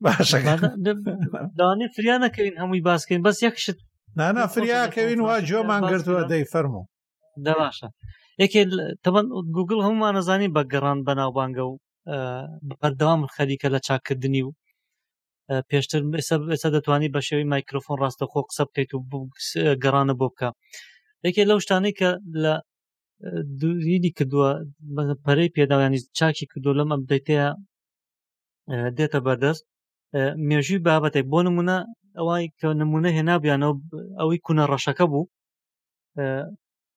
باشە دانی فریانەکەین هەمووی باسکەین بەس یەکشت نانا فریاکەوین وا جۆمان گرتووە دەی فەرمو دەباشە یەکێ تەمەەن گوگل هەمومانەزانی بە گەڕان بەناوبانگە و بەردەوام خەریکە لە چاککردنی و پێشتر ئێستا دەتوانانی بە شێوی مایکرۆفۆن ڕاستەخۆ قسە بکەیت و گەڕانە بۆ بکە یەکێ لەو شتانەی کە لە دووریدی کردووە پەرەی پێداوانی چاکی کردو لەم ئەمدەیتەیە دێتە بەردەست مێژووی بابەتێک بۆ نمونە ئەوەی کە نمونە هێنابیانەوە ئەوەی کونە ڕەشەکە بوو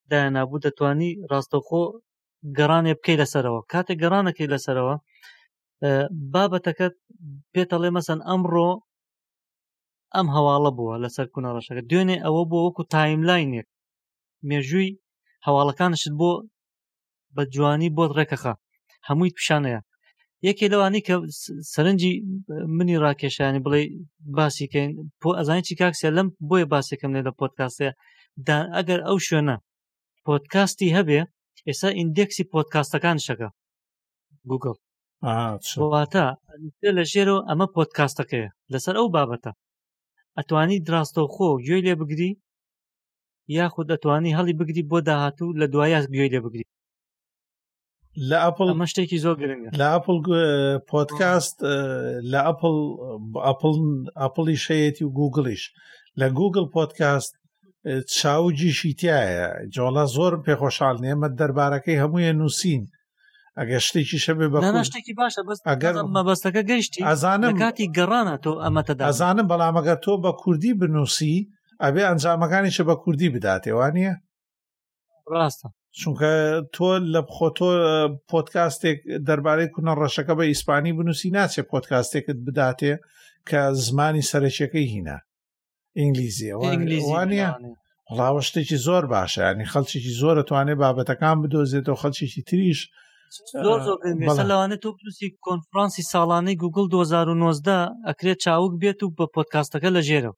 دایاننابوو دەتوانی ڕاستەخۆ گەڕانێ بکەی لەسەرەوە کاتێک گەڕانەکەی لەسەرەوە بابەتەکە پێتەڵێ مەسەن ئەمڕۆ ئەم هەواڵە بووە لەسەر کوونە ڕەشەکە دوێنێ ئەوە بۆ وەکو تایملاینێک مێژووی هەواڵەکانشت بۆ بە جوانی بۆت ڕێکەخە هەمووی پیشانەیە یەکێ لەوانی کە سەرنجی منی ڕاکێشانی بڵێ باسیکەین بۆ ئەزانانی چی کاکسە لەم بۆیە باسێکم لێ لە پۆتکاسەیە ئەگەر ئەو شوێنە پۆتکاستی هەبێ ئێستا ئیندێکسی پۆتکاستەکان شەکە گوگڵ واتە لە ژێرەوە ئەمە پۆتکاستەکەیە لەسەر ئەو بابەتە ئەتوانی دراستەوخۆ گوێی لێ بگری یاخود ئەتوانی هەڵی بگری بۆ داهاتوو لە دوایە گوێی لێ بگری لە ئەپل ئەمە شتێکی زۆر گرنگە لە ئەپل پۆتکاست لە ئەپل ئەپل ئەپڵی شەیەتی و گوگڵیش لە گوگل پۆتکاست چاوجیشی تایە جۆڵە زۆر پێخۆشحال نێمە دەربارەکەی هەموویە نووسین ئەگەر شتێکی شەبێ بە شتێکی باشە بەس ئەگەر مەبەستەکە گەشتی ئەزانم کاتی گەڕانە تۆ ئەمەتە ئەزانم بەڵامەگە تۆ بە کوردی بنووسی ئەبێ ئەنجامەکانیشە بە کوردی بداتێوانە ڕاستە چونکە تۆ لە بخۆ تۆ پۆتکاستێک دەربارەی کونە ڕەشەکە بە ئیسپانی بنووسی ناچێت پۆتکاستێکت بداتێ کە زمانی سەرچەکەی هینا ئینگلیزیەوە ئینگلیزیوانە ڕاوە شتێکی زۆر باشە ینی خەڵکیی زۆر توانێت بابەتەکان بدۆزێتەوە خەڵکیی تریش لەوانە تۆ پرسی کۆنفرانسی ساڵانەی گوگل 2019 ئەکرێت چاوک بێت و بە پۆتکاستەکە لە ژێرەوە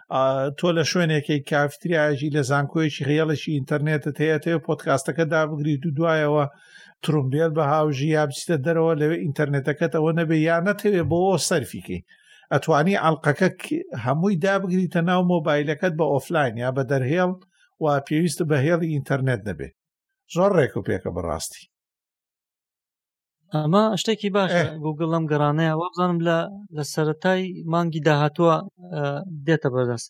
تۆ لە شوێنێکی کافتریاژی لە زانکۆیەکی هێڵێکی ئینتەرنێتت هەیە تێ پۆتکاستەکە دابگریت و دوایەوە ترمبێر بە هاوژی یا بچیتە دەرەوە لەوێ ئینتەرنێتەکەت ئەوە نەبێ یا نەتەوێ بۆ سەرفیکەی ئەتوانی ئەڵلقەکە هەمووی دابگریتە ناو مۆبایلەکەت بە ئۆفلاین یا بە دەرهێڵ و پێویست بە هێڵی ئینتەرنێت دەبێت زۆر ڕێک و پێکە بەڕاستی ئەمە شتێکی باش گوگل لەم گەڕانەیە وابزانم لە لە سەتای مانگی داهاتووە دێتە بەردەست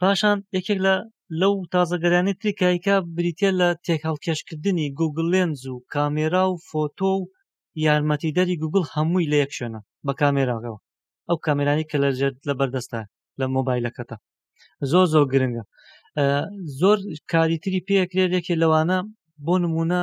پاشان یەکێک لە لەو تازەگەرانی تری کایکا بریتە لە تێک هەڵکێشکردنی گوگل لێنز و کامێرا و فۆتۆ و یارمەتی دەری گوگل هەمووی لە یەک شوێنە بە کامێراغەوە ئەو کامێرانی کە لەجێت لە بەردەستە لە مۆبایلەکەتە زۆر زۆر گرنگە زۆر کاریتری پێکرێت یەکێ لەوانە بۆ نمونە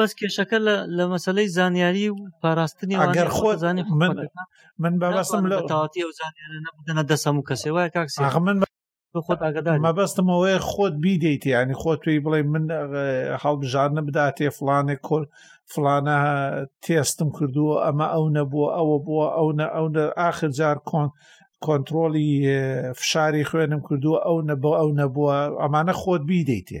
بەس کێشەکە لە مەسلەی زانیاری و پاراستنی ئەگەر خۆ زانانی من بەبستم لە تاواتی و زانیانە دەسەم و کەسێ وای کاکسی من خۆت ئاگدار مەبەستمەوەی خۆت بیدەیت ینی خۆ توی بڵێ من هەڵبژارنە بداتێ فلانێ کۆل فلانە تێستم کردووە ئەمە ئەو نەبووە ئەوە بووە ئەو نە ئەو ئاخر جار کۆن کۆنتترۆلی فشاری خوێنم کردووە ئەو نەبوو ئەو نەبووە ئەمانە خۆت بیدەیتێ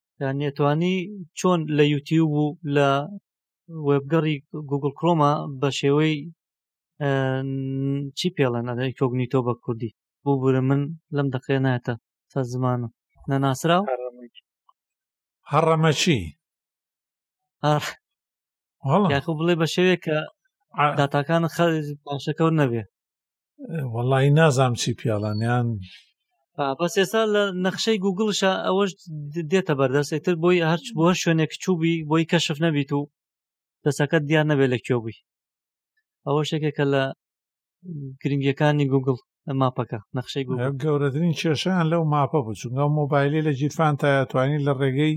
نێتوانی چۆن لە یوتیوب و لە وێبگەڕی گوگل کرۆما بە شێوەی چی پێڵێن ئەدەی کۆگنیتۆ بە کوردی بۆ بورە من لەم دەقێ نایەتە سەر زمانە نەناسرا هەڕەمە چی یاخو بڵێ بە شێوێک کە داتاکان خەر باشەکەوت نەبێ وەڵی نازام چی پیاڵانیان بەس ئێستا لە نەخشەی گوگڵشە ئەوەش دێتە بەردەستێکتر بۆی هەرچ بۆ هەر شوێنێک چوبی بۆی کەشف نەبیت و دەسەکەت دیار نەبێت لە کوێ بووی ئەوە شێکێکە لە گرنگەکانی گوگل ماپەکە نەخشەی گەورەترین کێشیان لەو ماپە بچونگە مۆبایلی لە جیرفان تا توانین لە ڕێگەی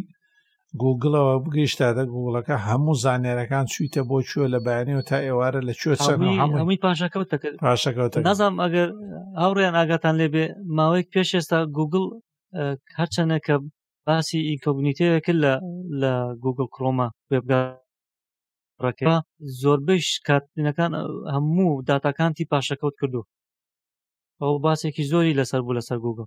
گوگڵەوە بگەیشتادە گوڵەکە هەموو زانێرەکان چویتە بۆ کوێ لە بەیانی و تا ئێوارە لە کوێ هەمووی پاشەکەوتە پاشەکەوتە نازانام ئەگەر هاوڕێیان ئاگاتان لێبێ ماوەیەک پێش ئێستا گوگل هەرچەنە کە باسی ئینکۆگنیتەیە کرد لە لە گوگل کرۆمە وێبگە ڕەکە زۆربەی شکاتنەکان هەموو داتاکانتی پاشەکەوت کردو ئەو باسێکی زۆری لەسەر بوو لەسەر گوگل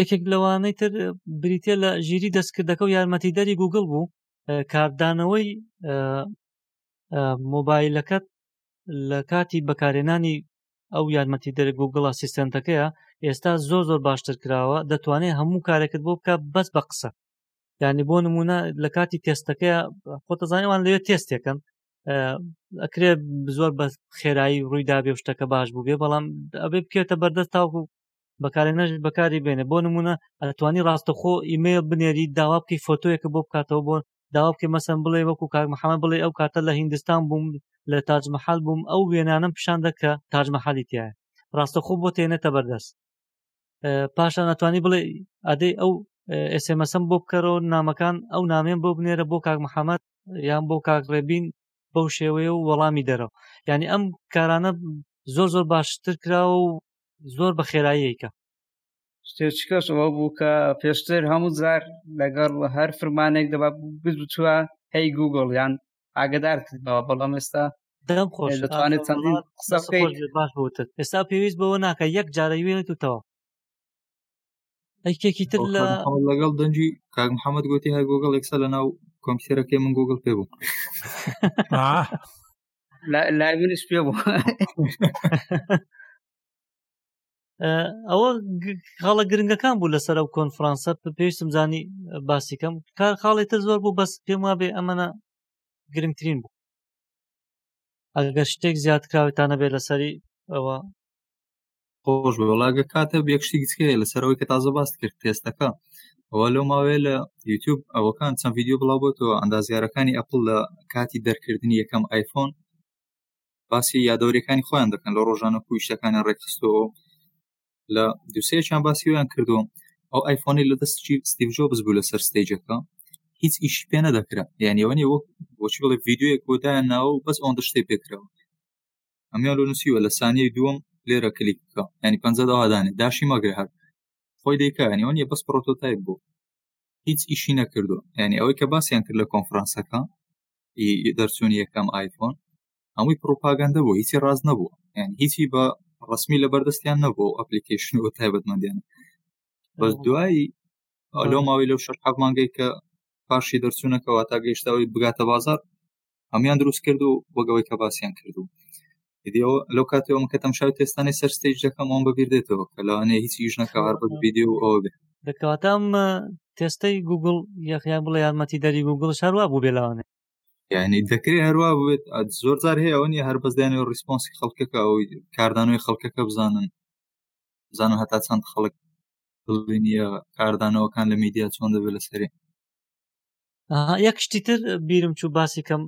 یەکێک لەوانەی تر بریتە لە ژیری دەستکردەکە و یارمەتیدەری گوگل بوو کاردانەوەی مۆبایلەکەت لە کاتی بەکارێنانی ئەو یارمەتی دەرە گوگڵ ئاسیستنتەکەیە ئێستا زۆر زۆر باشتر کراوە دەتوانێت هەموو کارێکت بۆ بکە بەس بە قسە ینی بۆ نمونە لە کاتی تێستەکەی خۆتەزانیوان لەوێ تێستێکن ئەکرێ زۆر بە خێرایی ڕوویدا بێ شتەکە باش بوو بێ بەڵام ئەبێ بکێتە بەردەست تاوکو بەکارێ نەژ بەکاری بێنێ بۆ نمونە ئەتوانی ڕاستەخۆ ئیمەیل بنێری داوا بکەی فۆتۆیەکە بۆ بکاتەوە بۆ داوا بکەی مەسم بڵێ وەکو کاک محەمە بڵێ ئەو کاتە لە هیندستان بووم لە تاجمەحال بووم ئەو وێنانم پیشان دەکە تاجمەحالی تایە ڕاستەخۆ بۆ تێنێتە بەردەست پاشان ئەتوانی بڵێ ئەدەی ئەو ئسمەسم بۆ بکەرەوە نامەکان ئەو نامێن بۆ بنێرە بۆ کاک محەممەد یان بۆ کاک ڕێبین بەو شێوەیە و وەڵامی دەرەوە یعنی ئەم کارانە زۆر زۆر باشتر کراوە و زۆر بە خێراییکە شتێچکەش ئەوە بوو کە پێشتر هەموو زار لەگەڵ هەر فرمانێک دەبا بچوە هەی گوگڵ یان ئاگدار کردەوە بەڵام ئێستا دەم خۆش دەتوانێت چەندین قسە بکەیت باش بوتت ئێستا پێویست بەوە ناکە یەک جارە وێنێت و تەواو ئەیکێکی تر لە لەگەڵ دەنجی کاک محەممەد گوتی هەر گوگڵ ئێکسا لە ناو کۆمپیوتەرەکەی من گوگل پێ بوو لای منش پێ بوو ئەوە خاڵە گرنگەکان بوو لەسەر ئەو کۆنفرانسە پێویستم زانی باسیکەم کار خاڵی تر زۆر بوو بەس پێم وابێ ئەمەە گرنگترین بوو ئەگەر شتێک زیاد کراوێتانە بێ لەسەری ئەوە خۆش وڵاگە کاتە بێک شتێکی تکەیە لەسەرەوەی کە تازە باست کرد تێستەکە ئەوە لەو ماوەیە لە یوتیوب ئەوەکان چەند یددیو بڵاو بۆتەوە ئەندازیارەکانی ئەپل لە کاتی دەرکردنی یەکەم ئایفۆن باسی یادەورەکانی خۆیان دەکەن لە ڕۆژانە کویشتەکانی ڕێکخستەوە لە دوسێکیان باسییان کردو ئەو ئایفۆنی لە دەستکی ستیڤۆ بزبوو لەسەر ستەیجەکە هیچ ئیش پێ نەدەکرا یانیەوەنی وەک بۆچی بڵێ یددیوەک بۆدایان ناوە بەس ئەوەندە شتێ پێکرەوە ئەمیان لۆ نووسیوە لە سانیەی دووەم لێرە کلیک بکە ینی پەنجە داوادانێ داشی مەگرە هەر خۆی دەیکانی ئەو نیە بەس پرۆتۆتایپ بوو هیچ ئیشی نەکردو ینی ئەوەی کە باسییان کرد لە کۆنفرانسەکە دەرچوونی یەکەم آیفۆن هەمووی پروپاگەندە بۆ هیچی ڕاست نەبوو یعنی هیچی بە ڕسمی لە بەردەستیان نەبوو ئەپلیکیشن و تایبەتمەندیان بەس دوایی لەو ماوەی لەو شەر حەبمانگەی کە پاشی دەرچوونەکەەوە تا گەیشتەوەی بگاتە بازار هەموان دروست کرد و وەک ئەوەی کە باسییان کرد و دیەوە لەو کاتەوە من کە تەمشاو تێستانی سەر ستیج دەکەم ئەوم بەبییر دێتەوە کە لەوانەیە هیچ یش نەکە هەر بە ویددیو و ئەوە بێت دەکەواتام تێستەی گوگل یەخیان بڵێ یارمەتی دەری گوگل شاروا بوو بێ لەوانێ یعنی دەکرێت هەروە بێت زۆر زار هەیە ئەوە نیە هەر بەزدانێ و ریسپۆنسی خەڵکەکە ئەوی کاردانەوەی خەڵکەکە بزانن بزانن هەتا چەند خەڵک دڵی نیە کاردانەوەکان لە میدیا چۆن دەبێت لەسەری یەک شتی تر بیرم چوو باسی کەم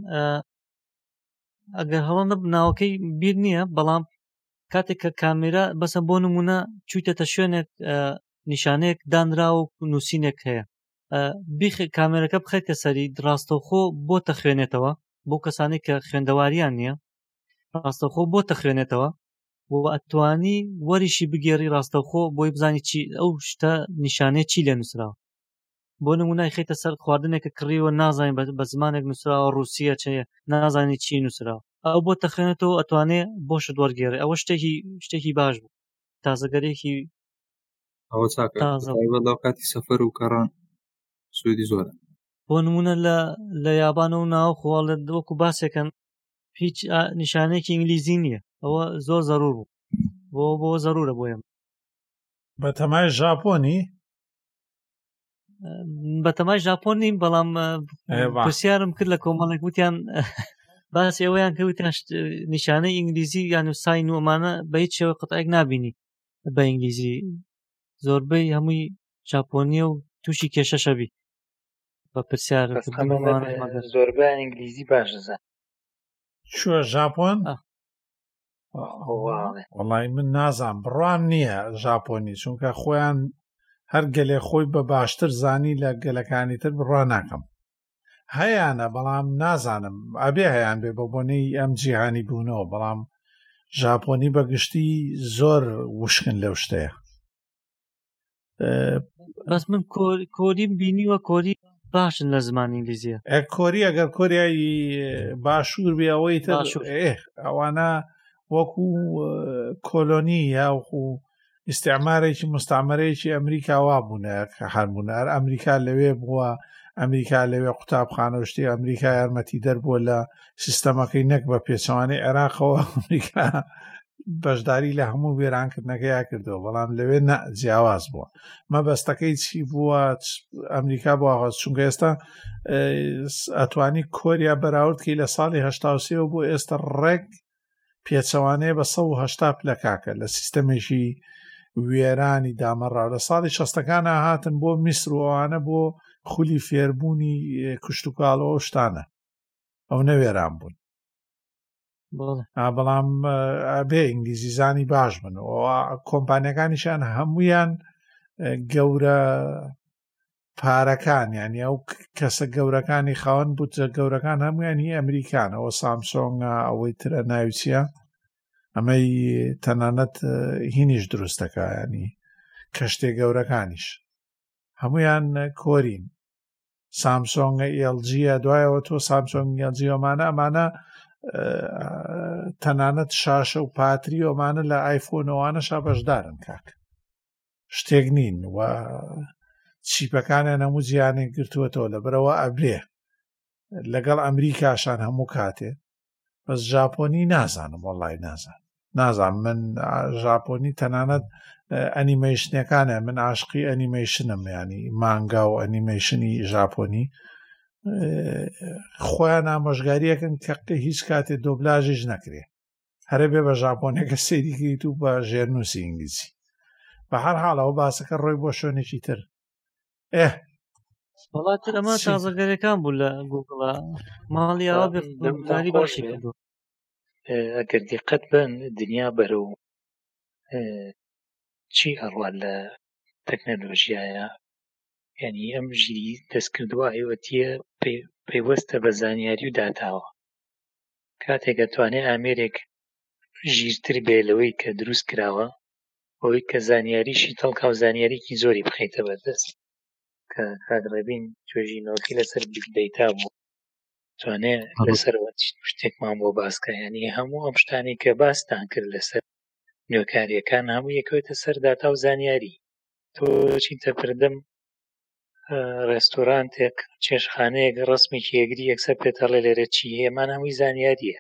ئەگەر هەڵە نەب ناوەکەی بیر نییە بەڵام کاتێک کە کامێرا بەسە بۆ نمونە چوویتەتە شوێنێک نیشانەیەک دانرا و نووسینێک هەیە بیخ کامێرەکە بخێتە سەری ڕاستەوخۆ بۆ تەخوێنێتەوە بۆ کەسانی کە خوێندەواریان نییە ڕاستەخۆ بۆ تەخوێنێتەوە و ئەتوانی وەریشی بگێڕی ڕاستەخۆ بۆی بزانی چی ئەو شتە نیشانەیە چی لێ نووسراوە بۆ نمونای خیتە سەر خواردنێکە کڕیوە نازانین بە زمانێک نووسراوە ڕوسیە چێ نازانی چی نووسراوە ئەو بۆ تەخێنێتەوە ئەتوانێ بۆشت وەرگێڕێ ئەوە شتێکی شتێکی باش بوو تازەگەرێکی ئەوە چاکەڵاو کاتی سەفەر و کەڕان سوێدی زۆرە بۆ نمونە لە لە یابان و ناو خواڵێت وەکو باسێکەن هیچ نیشانێکی ئینگلیزی نییە ئەوە زۆر زەرور بوو بۆ بۆ زەرورە بۆ ئێمە بە تەمای ژاپۆنی بەتەمای ژاپۆن نیم بەڵام پرسیارم کرد لە کۆمەڵێک وتیان باس ئێوەیان کە وتیان نیشانەی ئینگلیزی یان و سای نوۆمانە بە هیچ شێوە قەتێک نبینی بە ئینگلیزی زۆربەی هەمووی ژاپۆنیە و تووشی کێشەشەبی بە پرسیار زۆربە ئینگلیزی باشزان شوە ژاپۆن وڵی من نازان بڕوان نییە ژاپۆنی چونکە خۆیان هەر گەلێ خۆی بە باشتر زانی لە گەلەکانی تر بڕوان ناکەم هەیانە بەڵام نازانم ئەبێ هەیان بێ بە بۆنەی ئەم جیهانی بوونەوە بەڵام ژاپۆنی بەگشتی زۆر وشکن لەو شتەیە بەس من کۆریم بینیوە کۆری باشن لە زمان ئینگلیزیە کۆری ئەگەر کۆریایی باشوور بێ ئەوەی ئەوانە وەکو کۆلۆنی یاوخو ئیسعمارێکی مستعمەرەیەکی ئەمریکا وا بوونە کە هەربوونار ئەمریکا لەوێ بووە ئەمریکا لەوێ قوتابخانەشتی ئەمریکا یارمەتی دەربووە لە سیستەمەکەی نەک بە پێچوانی عێراقەوە ئەمریکا بەشداری لە هەموو وێرانکردنەکەیا کردەوە بەڵام لەوێ نە جیاواز بووە مەبەستەکەی چی بووە ئەمریکا بۆ ئاغاز چونکە ئێستا ئەتوانی کۆریا بەراوردکی لە ساڵی هەشتاوسێ و بۆ ئێستا ڕێک پێچەوانەیە بە 1970 پلەکاکە لە سیستەمێکی وێرانی دامەڕاو لە ساڵی شەستەکانە هاتن بۆ میسروانە بۆ خولی فێربوونی کوشتتوکاڵەوە شتانە ئەو نەوێران بوون بەڵام بێ ئینگلیزی زانی باش بن و کۆمپانیەکانیشان هەمویان گەورە پارەکان ینی ئەو کەسە گەورەکانی خاوەن بوتە گەورەکان هەمویان هی ئەمریکانەوە سامسۆنگە ئەوەی ترە ناویچە ئەمەی تەنانەت هینیش دروستەکەیانی کەشتێ گەورەکانیش هەمویان کۆرین سامسۆنگە ئێلجیە دوایەوە تۆ سامسۆنگ ئێلجیەمانە ئەمانە تەنانەت شاشە و پاتری ئەمانە لە ئایفۆنەوانە شابەشدارن کاک شتێک نین و چیپەکانیان هەموو جیانێک گرتووەتەوە لە برەوە ئەبرێ لەگەڵ ئەمریکاشان هەموو کاتێ بەس ژاپۆنی نازانم وەڵی نازان نازان من ژاپۆنی تەنانەت ئەنیمەیشنەکانە من عاشقی ئەنیمەیشنم ینی مانگا و ئەنیمەیشنی ژاپۆنی خۆیان ئامۆژگاریەکەن کە هیچ کاتێ دۆبلاژیش نەکرێ هەرە بێ بە ژاپۆنەکە سەیریکەیت و بە ژێرنووسی ئینگلیزی بە هەر حاڵەوە باسەکە ڕۆی بۆ شوێنێکی تر وڵا تر ئەمە تازەگەرەکان بوو لە گوگڵە ماڵیاوە بێداری باشی کردو ئەگەر دیقەت بن دنیا بەرە و چی ئەڕوا لە تەکنەلۆژیایە ینی ئەم ژیری دەستکردووە هەیوەتیە پەیوەستە بە زانیاری و داتاوە کاتێک دەتوانێت ئامێرێک ژیرتر بێ لەوەی کە دروست کراوە بەوەی کە زانیاریشی تەڵکا و زانیاریکی زۆری بخیتە بەردەست کە کاک ڕێبین توێژینەوەکی لەسەر بیگ دەیتا بوو توانێ لەسەر شتێکمان بۆ باسکە ینی هەموو ئەم شتانی کە باستان کرد لەسەر نوێکاریەکان هەموو یەکەوێتە سەر داتا و زانیاری تۆچی تەپردم ڕێستورانتێک چێشخانەیەک ڕسمێکی یەگری یەکسەر پێتەڵێ لێرە چی هەیەمان هەمووی زانیاریە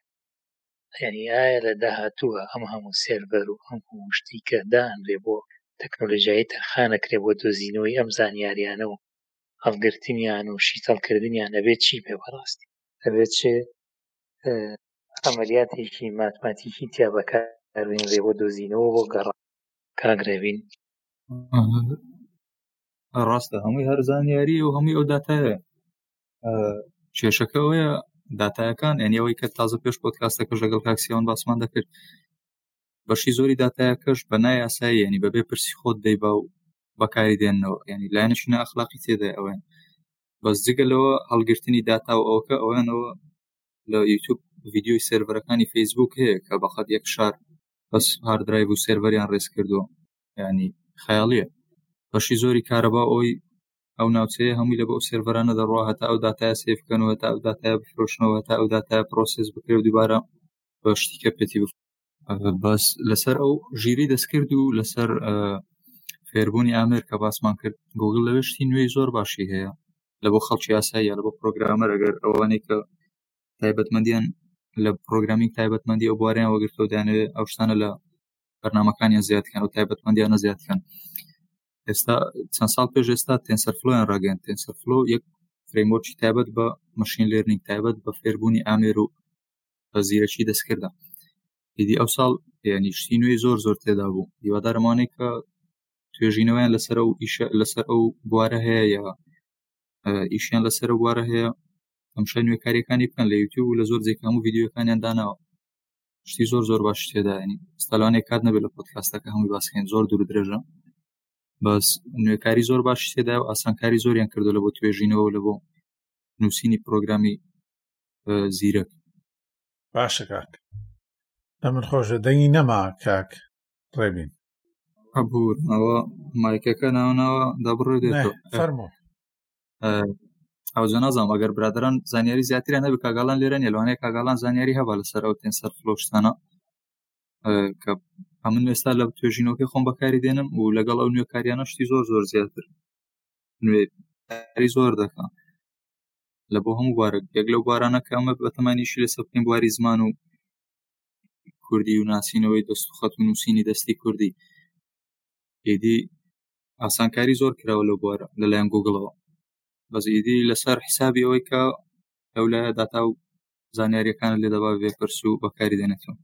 یعنی ئایا لە داهاتووە ئەم هەموو سێرڤەر و ئەم هەموو شتی کە دانرێ بۆ تەکنۆلۆژیایی تەرخانەکرێ بۆ دۆزینەوەی ئەم زانیاریانە و هەڵگرتنیان و شیتەڵکردنیان ئەبێت چی بێ بەڕاستی ئەبێت چێ عملیاتێکی ماتماتیکی تیا بەکارێنرێ بۆ دۆزینەوە بۆ گەڕ کاگرێبین ڕاستە هەمووی هەرزانیاری و هەمووی ئەو داتایە کێشەکە ئەوەیە داتایەکان ئەنیەوەی کە تازە پێش بۆت کاستەکەش لەگەڵ کاکسیان باسمان دەکرد بەشی زۆری داتایەکەش بە نایاسایی ینی بەبێ پرسی خۆت دەیبا و بەکاری دێنەوە ینی لایەنش نە ئەخلاقی تێدا ئەوەن بەس جگە لەوە هەڵگرتنی داتا و ئەوکە ئەوانەوە لە یوتوب ڤیددیوی سێرڤەرەکانی فەیسبوک هەیە کە بەخەت یەک شار بەس هاردرایب و سێرڤەریان ڕێز کردو ینی خەیاڵیە بەشی زۆری کارەبا ئەوی ئەو ناوچەیە هەمووی لە بە ئەو سێرڤەرانە دەڕوا هەتا ئەو دااتایە سێف بکەنەوە تا ئەو دااتایە بفرۆشنەوە تا ئەو دااتایە پرۆسس بکرێ و دووبارە بە شتی کەپێتی بف بەس لەسەر ئەو ژیری دەستکرد و لەسەر فێربوونی ئامر کە باسمان کرد گوگل لەوێشتی نوێی زۆر باشی هەیە لە بۆ خەڵکی یاساییە لە بۆ پرۆگرامەر ئەگەر ئەوانەی کە تایبەتمەندیان لە پرۆگرامی تایبەتمەندی ئەو بواریان وەگرتەوە دانوێ ئەو شتانە لە بەرنمەکانیان زیادکەن و تایبەتمەندیانە زیادکەن ئێستا چەند ساڵ پێش ئێستا تێنسەر فلۆیان ڕاگەن تێنسەر فلۆ یەک فرەیمۆرچی تایبەت بە مەشین لێرنینگ تایبەت بە فێربوونی ئامێر و بە زیرەکی دەستکردە ئیدی ئەو ساڵ نیشتی نوێی زۆر زۆر تێدا بوو هیوادارمانێک کە توێژینەوەیان لەسەر و ئیشە لەسەر ئەو بوارە هەیە یا ئیشیان لەسەر بوارە هەیە ئەمشە نوێکاریەکانی بکەن لە یوتیوب و لە زۆر جێکام و یددیوەکانیان داناوە شتی زۆر زۆر باش تێداینی ستالوانێک کات نەبێت لە پۆتکاستەکە هەمووی باسکەین زۆر دوور درێژە بەس نوێکاری زۆر باش تێدا و ئاسانکاری زۆریان کردو لە بۆ توێژینەوە لە بۆ نووسینی پرۆگرامی زیرەک باشە کاک لە من خۆشە دەنگی نەما کاک ڕێبین هەبوو ئەوە مایکەکە ناوناوە دەبڕێت فەرمو ئەوجە نازانم ئەگەر برادران زانیاری زیاترە نەبێت کاگالان لێرە نێلوانەیە کاگالان زانیاری هەبا لەسەر ئەو تێن سەر فلۆشتانە کە ئەمن ئێستا لە توێژینەوەی خۆم بەکاری دێنم و لەگەڵ ئەو نوێکاریانە شتی زۆر زۆر زیاتر نوێ زۆر دەکەم لە بۆ هەموو بارە یەک لەو بارانە کە ئەمە بەتەمانیشی لەسەر بکەین بواری زمان و کوردی و ناسینەوەی دەست و خەت و نووسینی دەستی کوردی ئیدی ئاسانکاری زۆر کراوە لەو بوارە لەلایەن گوگڵەوە بەزیدی لەسەر حسابی ئەوەی کە ئەو لە داتا و زانیاریەکان لێ دەبا بێپرس و بەکاری دێنێتەوە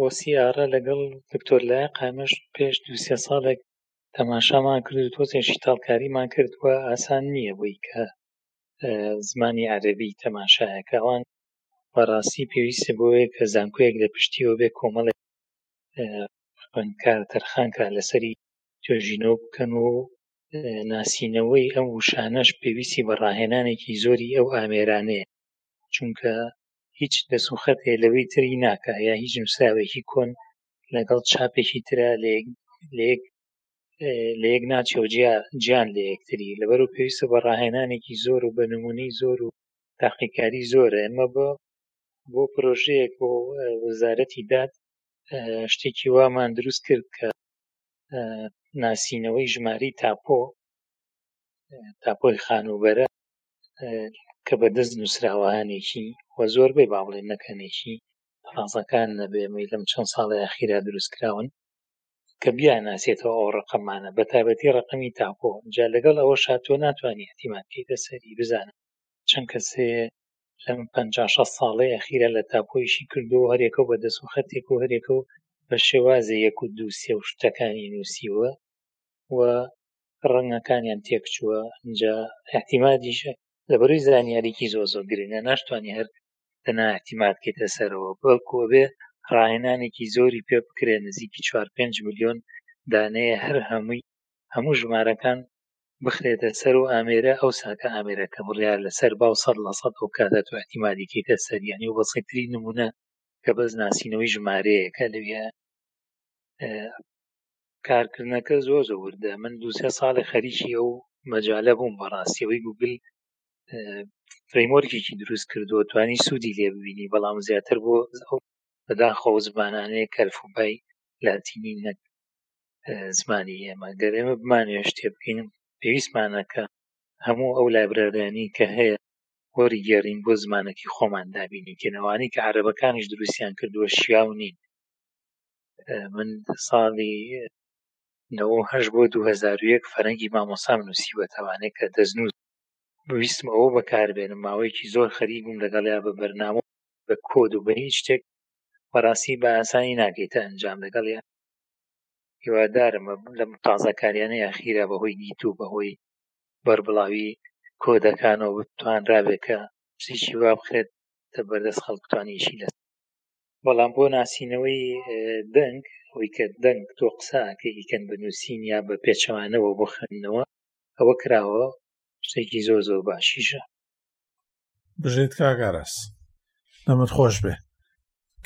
ئۆسیارە لەگەڵ دکتۆر لای قامش پێش دو سێ ساڵێک تەماشامان کرد و تۆزێ شیتاڵکاریمان کردووە ئاسان نییە بووی کە زمانی عەربی تەماشایەکەوان بەڕاستی پێویستە بۆیە کە زانکۆیەک لە پشتیەوە بێ کۆمەڵێک خوێندکار تەرخان کا لەسەری توێژینەوە بکەن و ناسینەوەی ئەم وشانەش پێویستی بە ڕاهێنانێکی زۆری ئەو ئامێرانەیە چونکە هیچ دەسوخەتێ لەوەی تری ناکە یا هیچ نووسراوێکی کۆن لەگەڵ چاپێکی ترە لەیەک لەیەک ناچێ و جیان لە یەکتری لەبەر و پێویستە بە ڕاهێنانێکی زۆر و بە نمونەی زۆر و تاقیکاری زۆرە ئەمە بە بۆ پرۆژەیەک بۆ وەزارەتی داد شتێکی وامان دروست کرد کە ناسینەوەی ژماری تاپۆ تاپۆی خانووبەرە کە بەدەست نووسراوانێکی وە زۆر بێ با بڵێ نەکەنێکی ڕازەکان نەبێمەی لەم چەند ساڵی ئاخیرا دروستکراون کە بیا ناسێتەوە ئەو ڕقەمانە بە تابەتی ڕقەمی تاپۆ جا لەگەڵ ئەوە شاتۆ ناتوانانی ئەتیمان پێی دەسەری بزانە چەند کەسێ لەم پەنجا شەست ساڵەی ئەخیرە لە تاپۆیشی کردووە هەرێکە و بە دەست و خەتێک و هەرێکە و بە شێوازی یەک و دوو سێ و شتەکانی نووسیوە و ڕەنگەکانیان تێک چووە ئەجا احتیمادیشە لە بەروی زانیاریکی زۆ زۆ گرنگە ناشتوانانی هەر دەنا احتیماد کێتە سەرەوە بەڵکوە بێ ڕاهێنانێکی زۆری پێ بکرێن نزیکی چوار پێنج میلیۆن دانەیە هەر هەمووی هەموو ژمارەکان بخرێتە سەر و ئامێرە ئەوسا کە ئامێرەکە بڕیار لەسەر با و سەد لە سەد ئەو کاتە تۆ ئیعتیمادی کەیتە سەر یانی و بەسیترین نمونە کە بەس ناسینەوەی ژمارەیەکە لەوێ کارکردنەکە زۆر زۆر وردە من دوسێ ساڵی خەریکی ئەو مەجالە بووم بەڕاستیەوەی گوگل فرەیمۆرکێکی دروست کردووە توانی سوودی لێ ببینی بەڵام زیاتر بۆ بەداخەوە زمانانەیە کەرفبای لاتینی نەک زمانی ئێمە گەر ئێمە بمانوێ شتێ بکەین پێویستمانەکە هەموو ئەو لایبرارانی کە هەیە وەری گێڕین بۆ زمانەکی خۆمان دابینی کەنەوانی کە عربەکانیش دروستیان کردووە شیاو نین من ساڵی نەوەه بۆ 2001 فەرەنگی مامۆسام نووسیوەتەوانێ کە دەستنووس بویستم ئەوە بەکاربێنم ماوەیەکی زۆر خەریک بووم لەگەڵیا بە بەرنامە بە کۆد و بە هیچ شتێک بەڕاستی بە ئاسانی ناگەیتە ئەنجام لەگەڵ هیوادارم لەم تازەکاریانەی ئەخیرە بەهۆی نیت و بەهۆی بەربڵاوی کۆدەکانەوە بتوانرابێت کە شتێکی وا بخرێت تە بەردەست خەڵکتوانیشی لە بەڵام بۆ ناسینەوەی دەنگ ئەوی کە دەنگ تۆ قساکەی کەن بنووسین یا بە پێچەوانەوە بۆ خوێندنەوە ئەوە کراوە شتێکی زۆر زۆر باشیشە بژێت کاگاراس دەمت خۆش بێ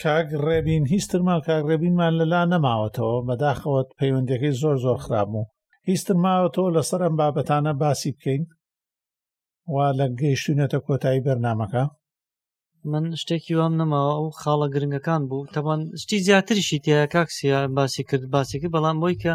کاگ ڕێبین هیچترمان کاگ ڕێبینمان لەلا نەماوەتەوە بەداخەوەت پەیوەندەکەی زۆر زۆر خراپ و هیچتر ماوەتەوە لەسەر ئەم بابەتانە باسی بکەین وا لە گەیشتونەتە کۆتایی بەرنمەکە من شتێکی وام نەماوە ئەو خاڵە گرنگەکان بوو تەبان شتی زیاتریشی تیا کاکسیا باسی کرد باسی کرد بەڵام بۆی کە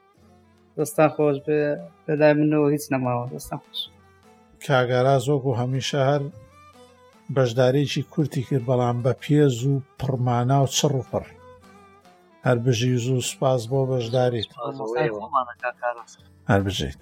دەستان خۆش بێ لەلای منەوە هیچ نەماوە دەستان خۆش کاگارا زۆک و هەمیشە هەر بەشدارێکی کورتی کرد بەڵام بە پێز و پڕمانا و چڕ و پڕ هەر بژی زوو سپاس بۆ بەشداریت هەر بژیت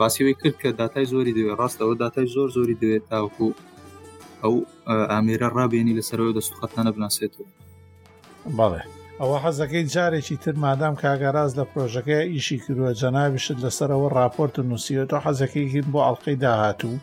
باسیەوەی کرد کە داتای زۆری دەوێت ڕاست ئەوە داتای زۆر زۆری دەوێت تاوکو ئەو ئامێرە ڕابێنی لەسەرەوەی دەست خەتانە بناسێتەوە بەڵێ ئەوە حەزەکەی جارێکی تر مادام کاگەراز لە پرۆژەکەی ئیشی کردووە جەنابیشت لەسەرەوە راپۆرت و نووسیوە تۆ حەزەکەیکرد بۆ ئەڵلقەی داهاتوو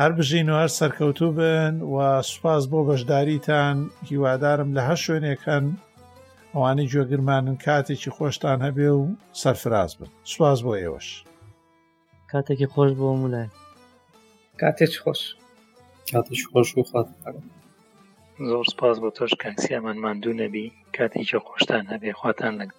هەر بژین و هەر سەرکەوتوو بن و سوپاس بۆ بەشداریتان هیوادارم لە هەر شوێنێک هەن ئەوانەی گوێگرمانن کاتێکی خۆشتان هەبێ و سەرفراز بن سوپاس بۆ ئێوەش کاتێکی خۆش بۆ مولای کاتێک خۆش کاتش خۆش و خات زۆر سپاس بۆ تۆش کاکسیامان ماندوو نەبی کاتێکی خۆشتان هەبێ خواتان لەگەڵ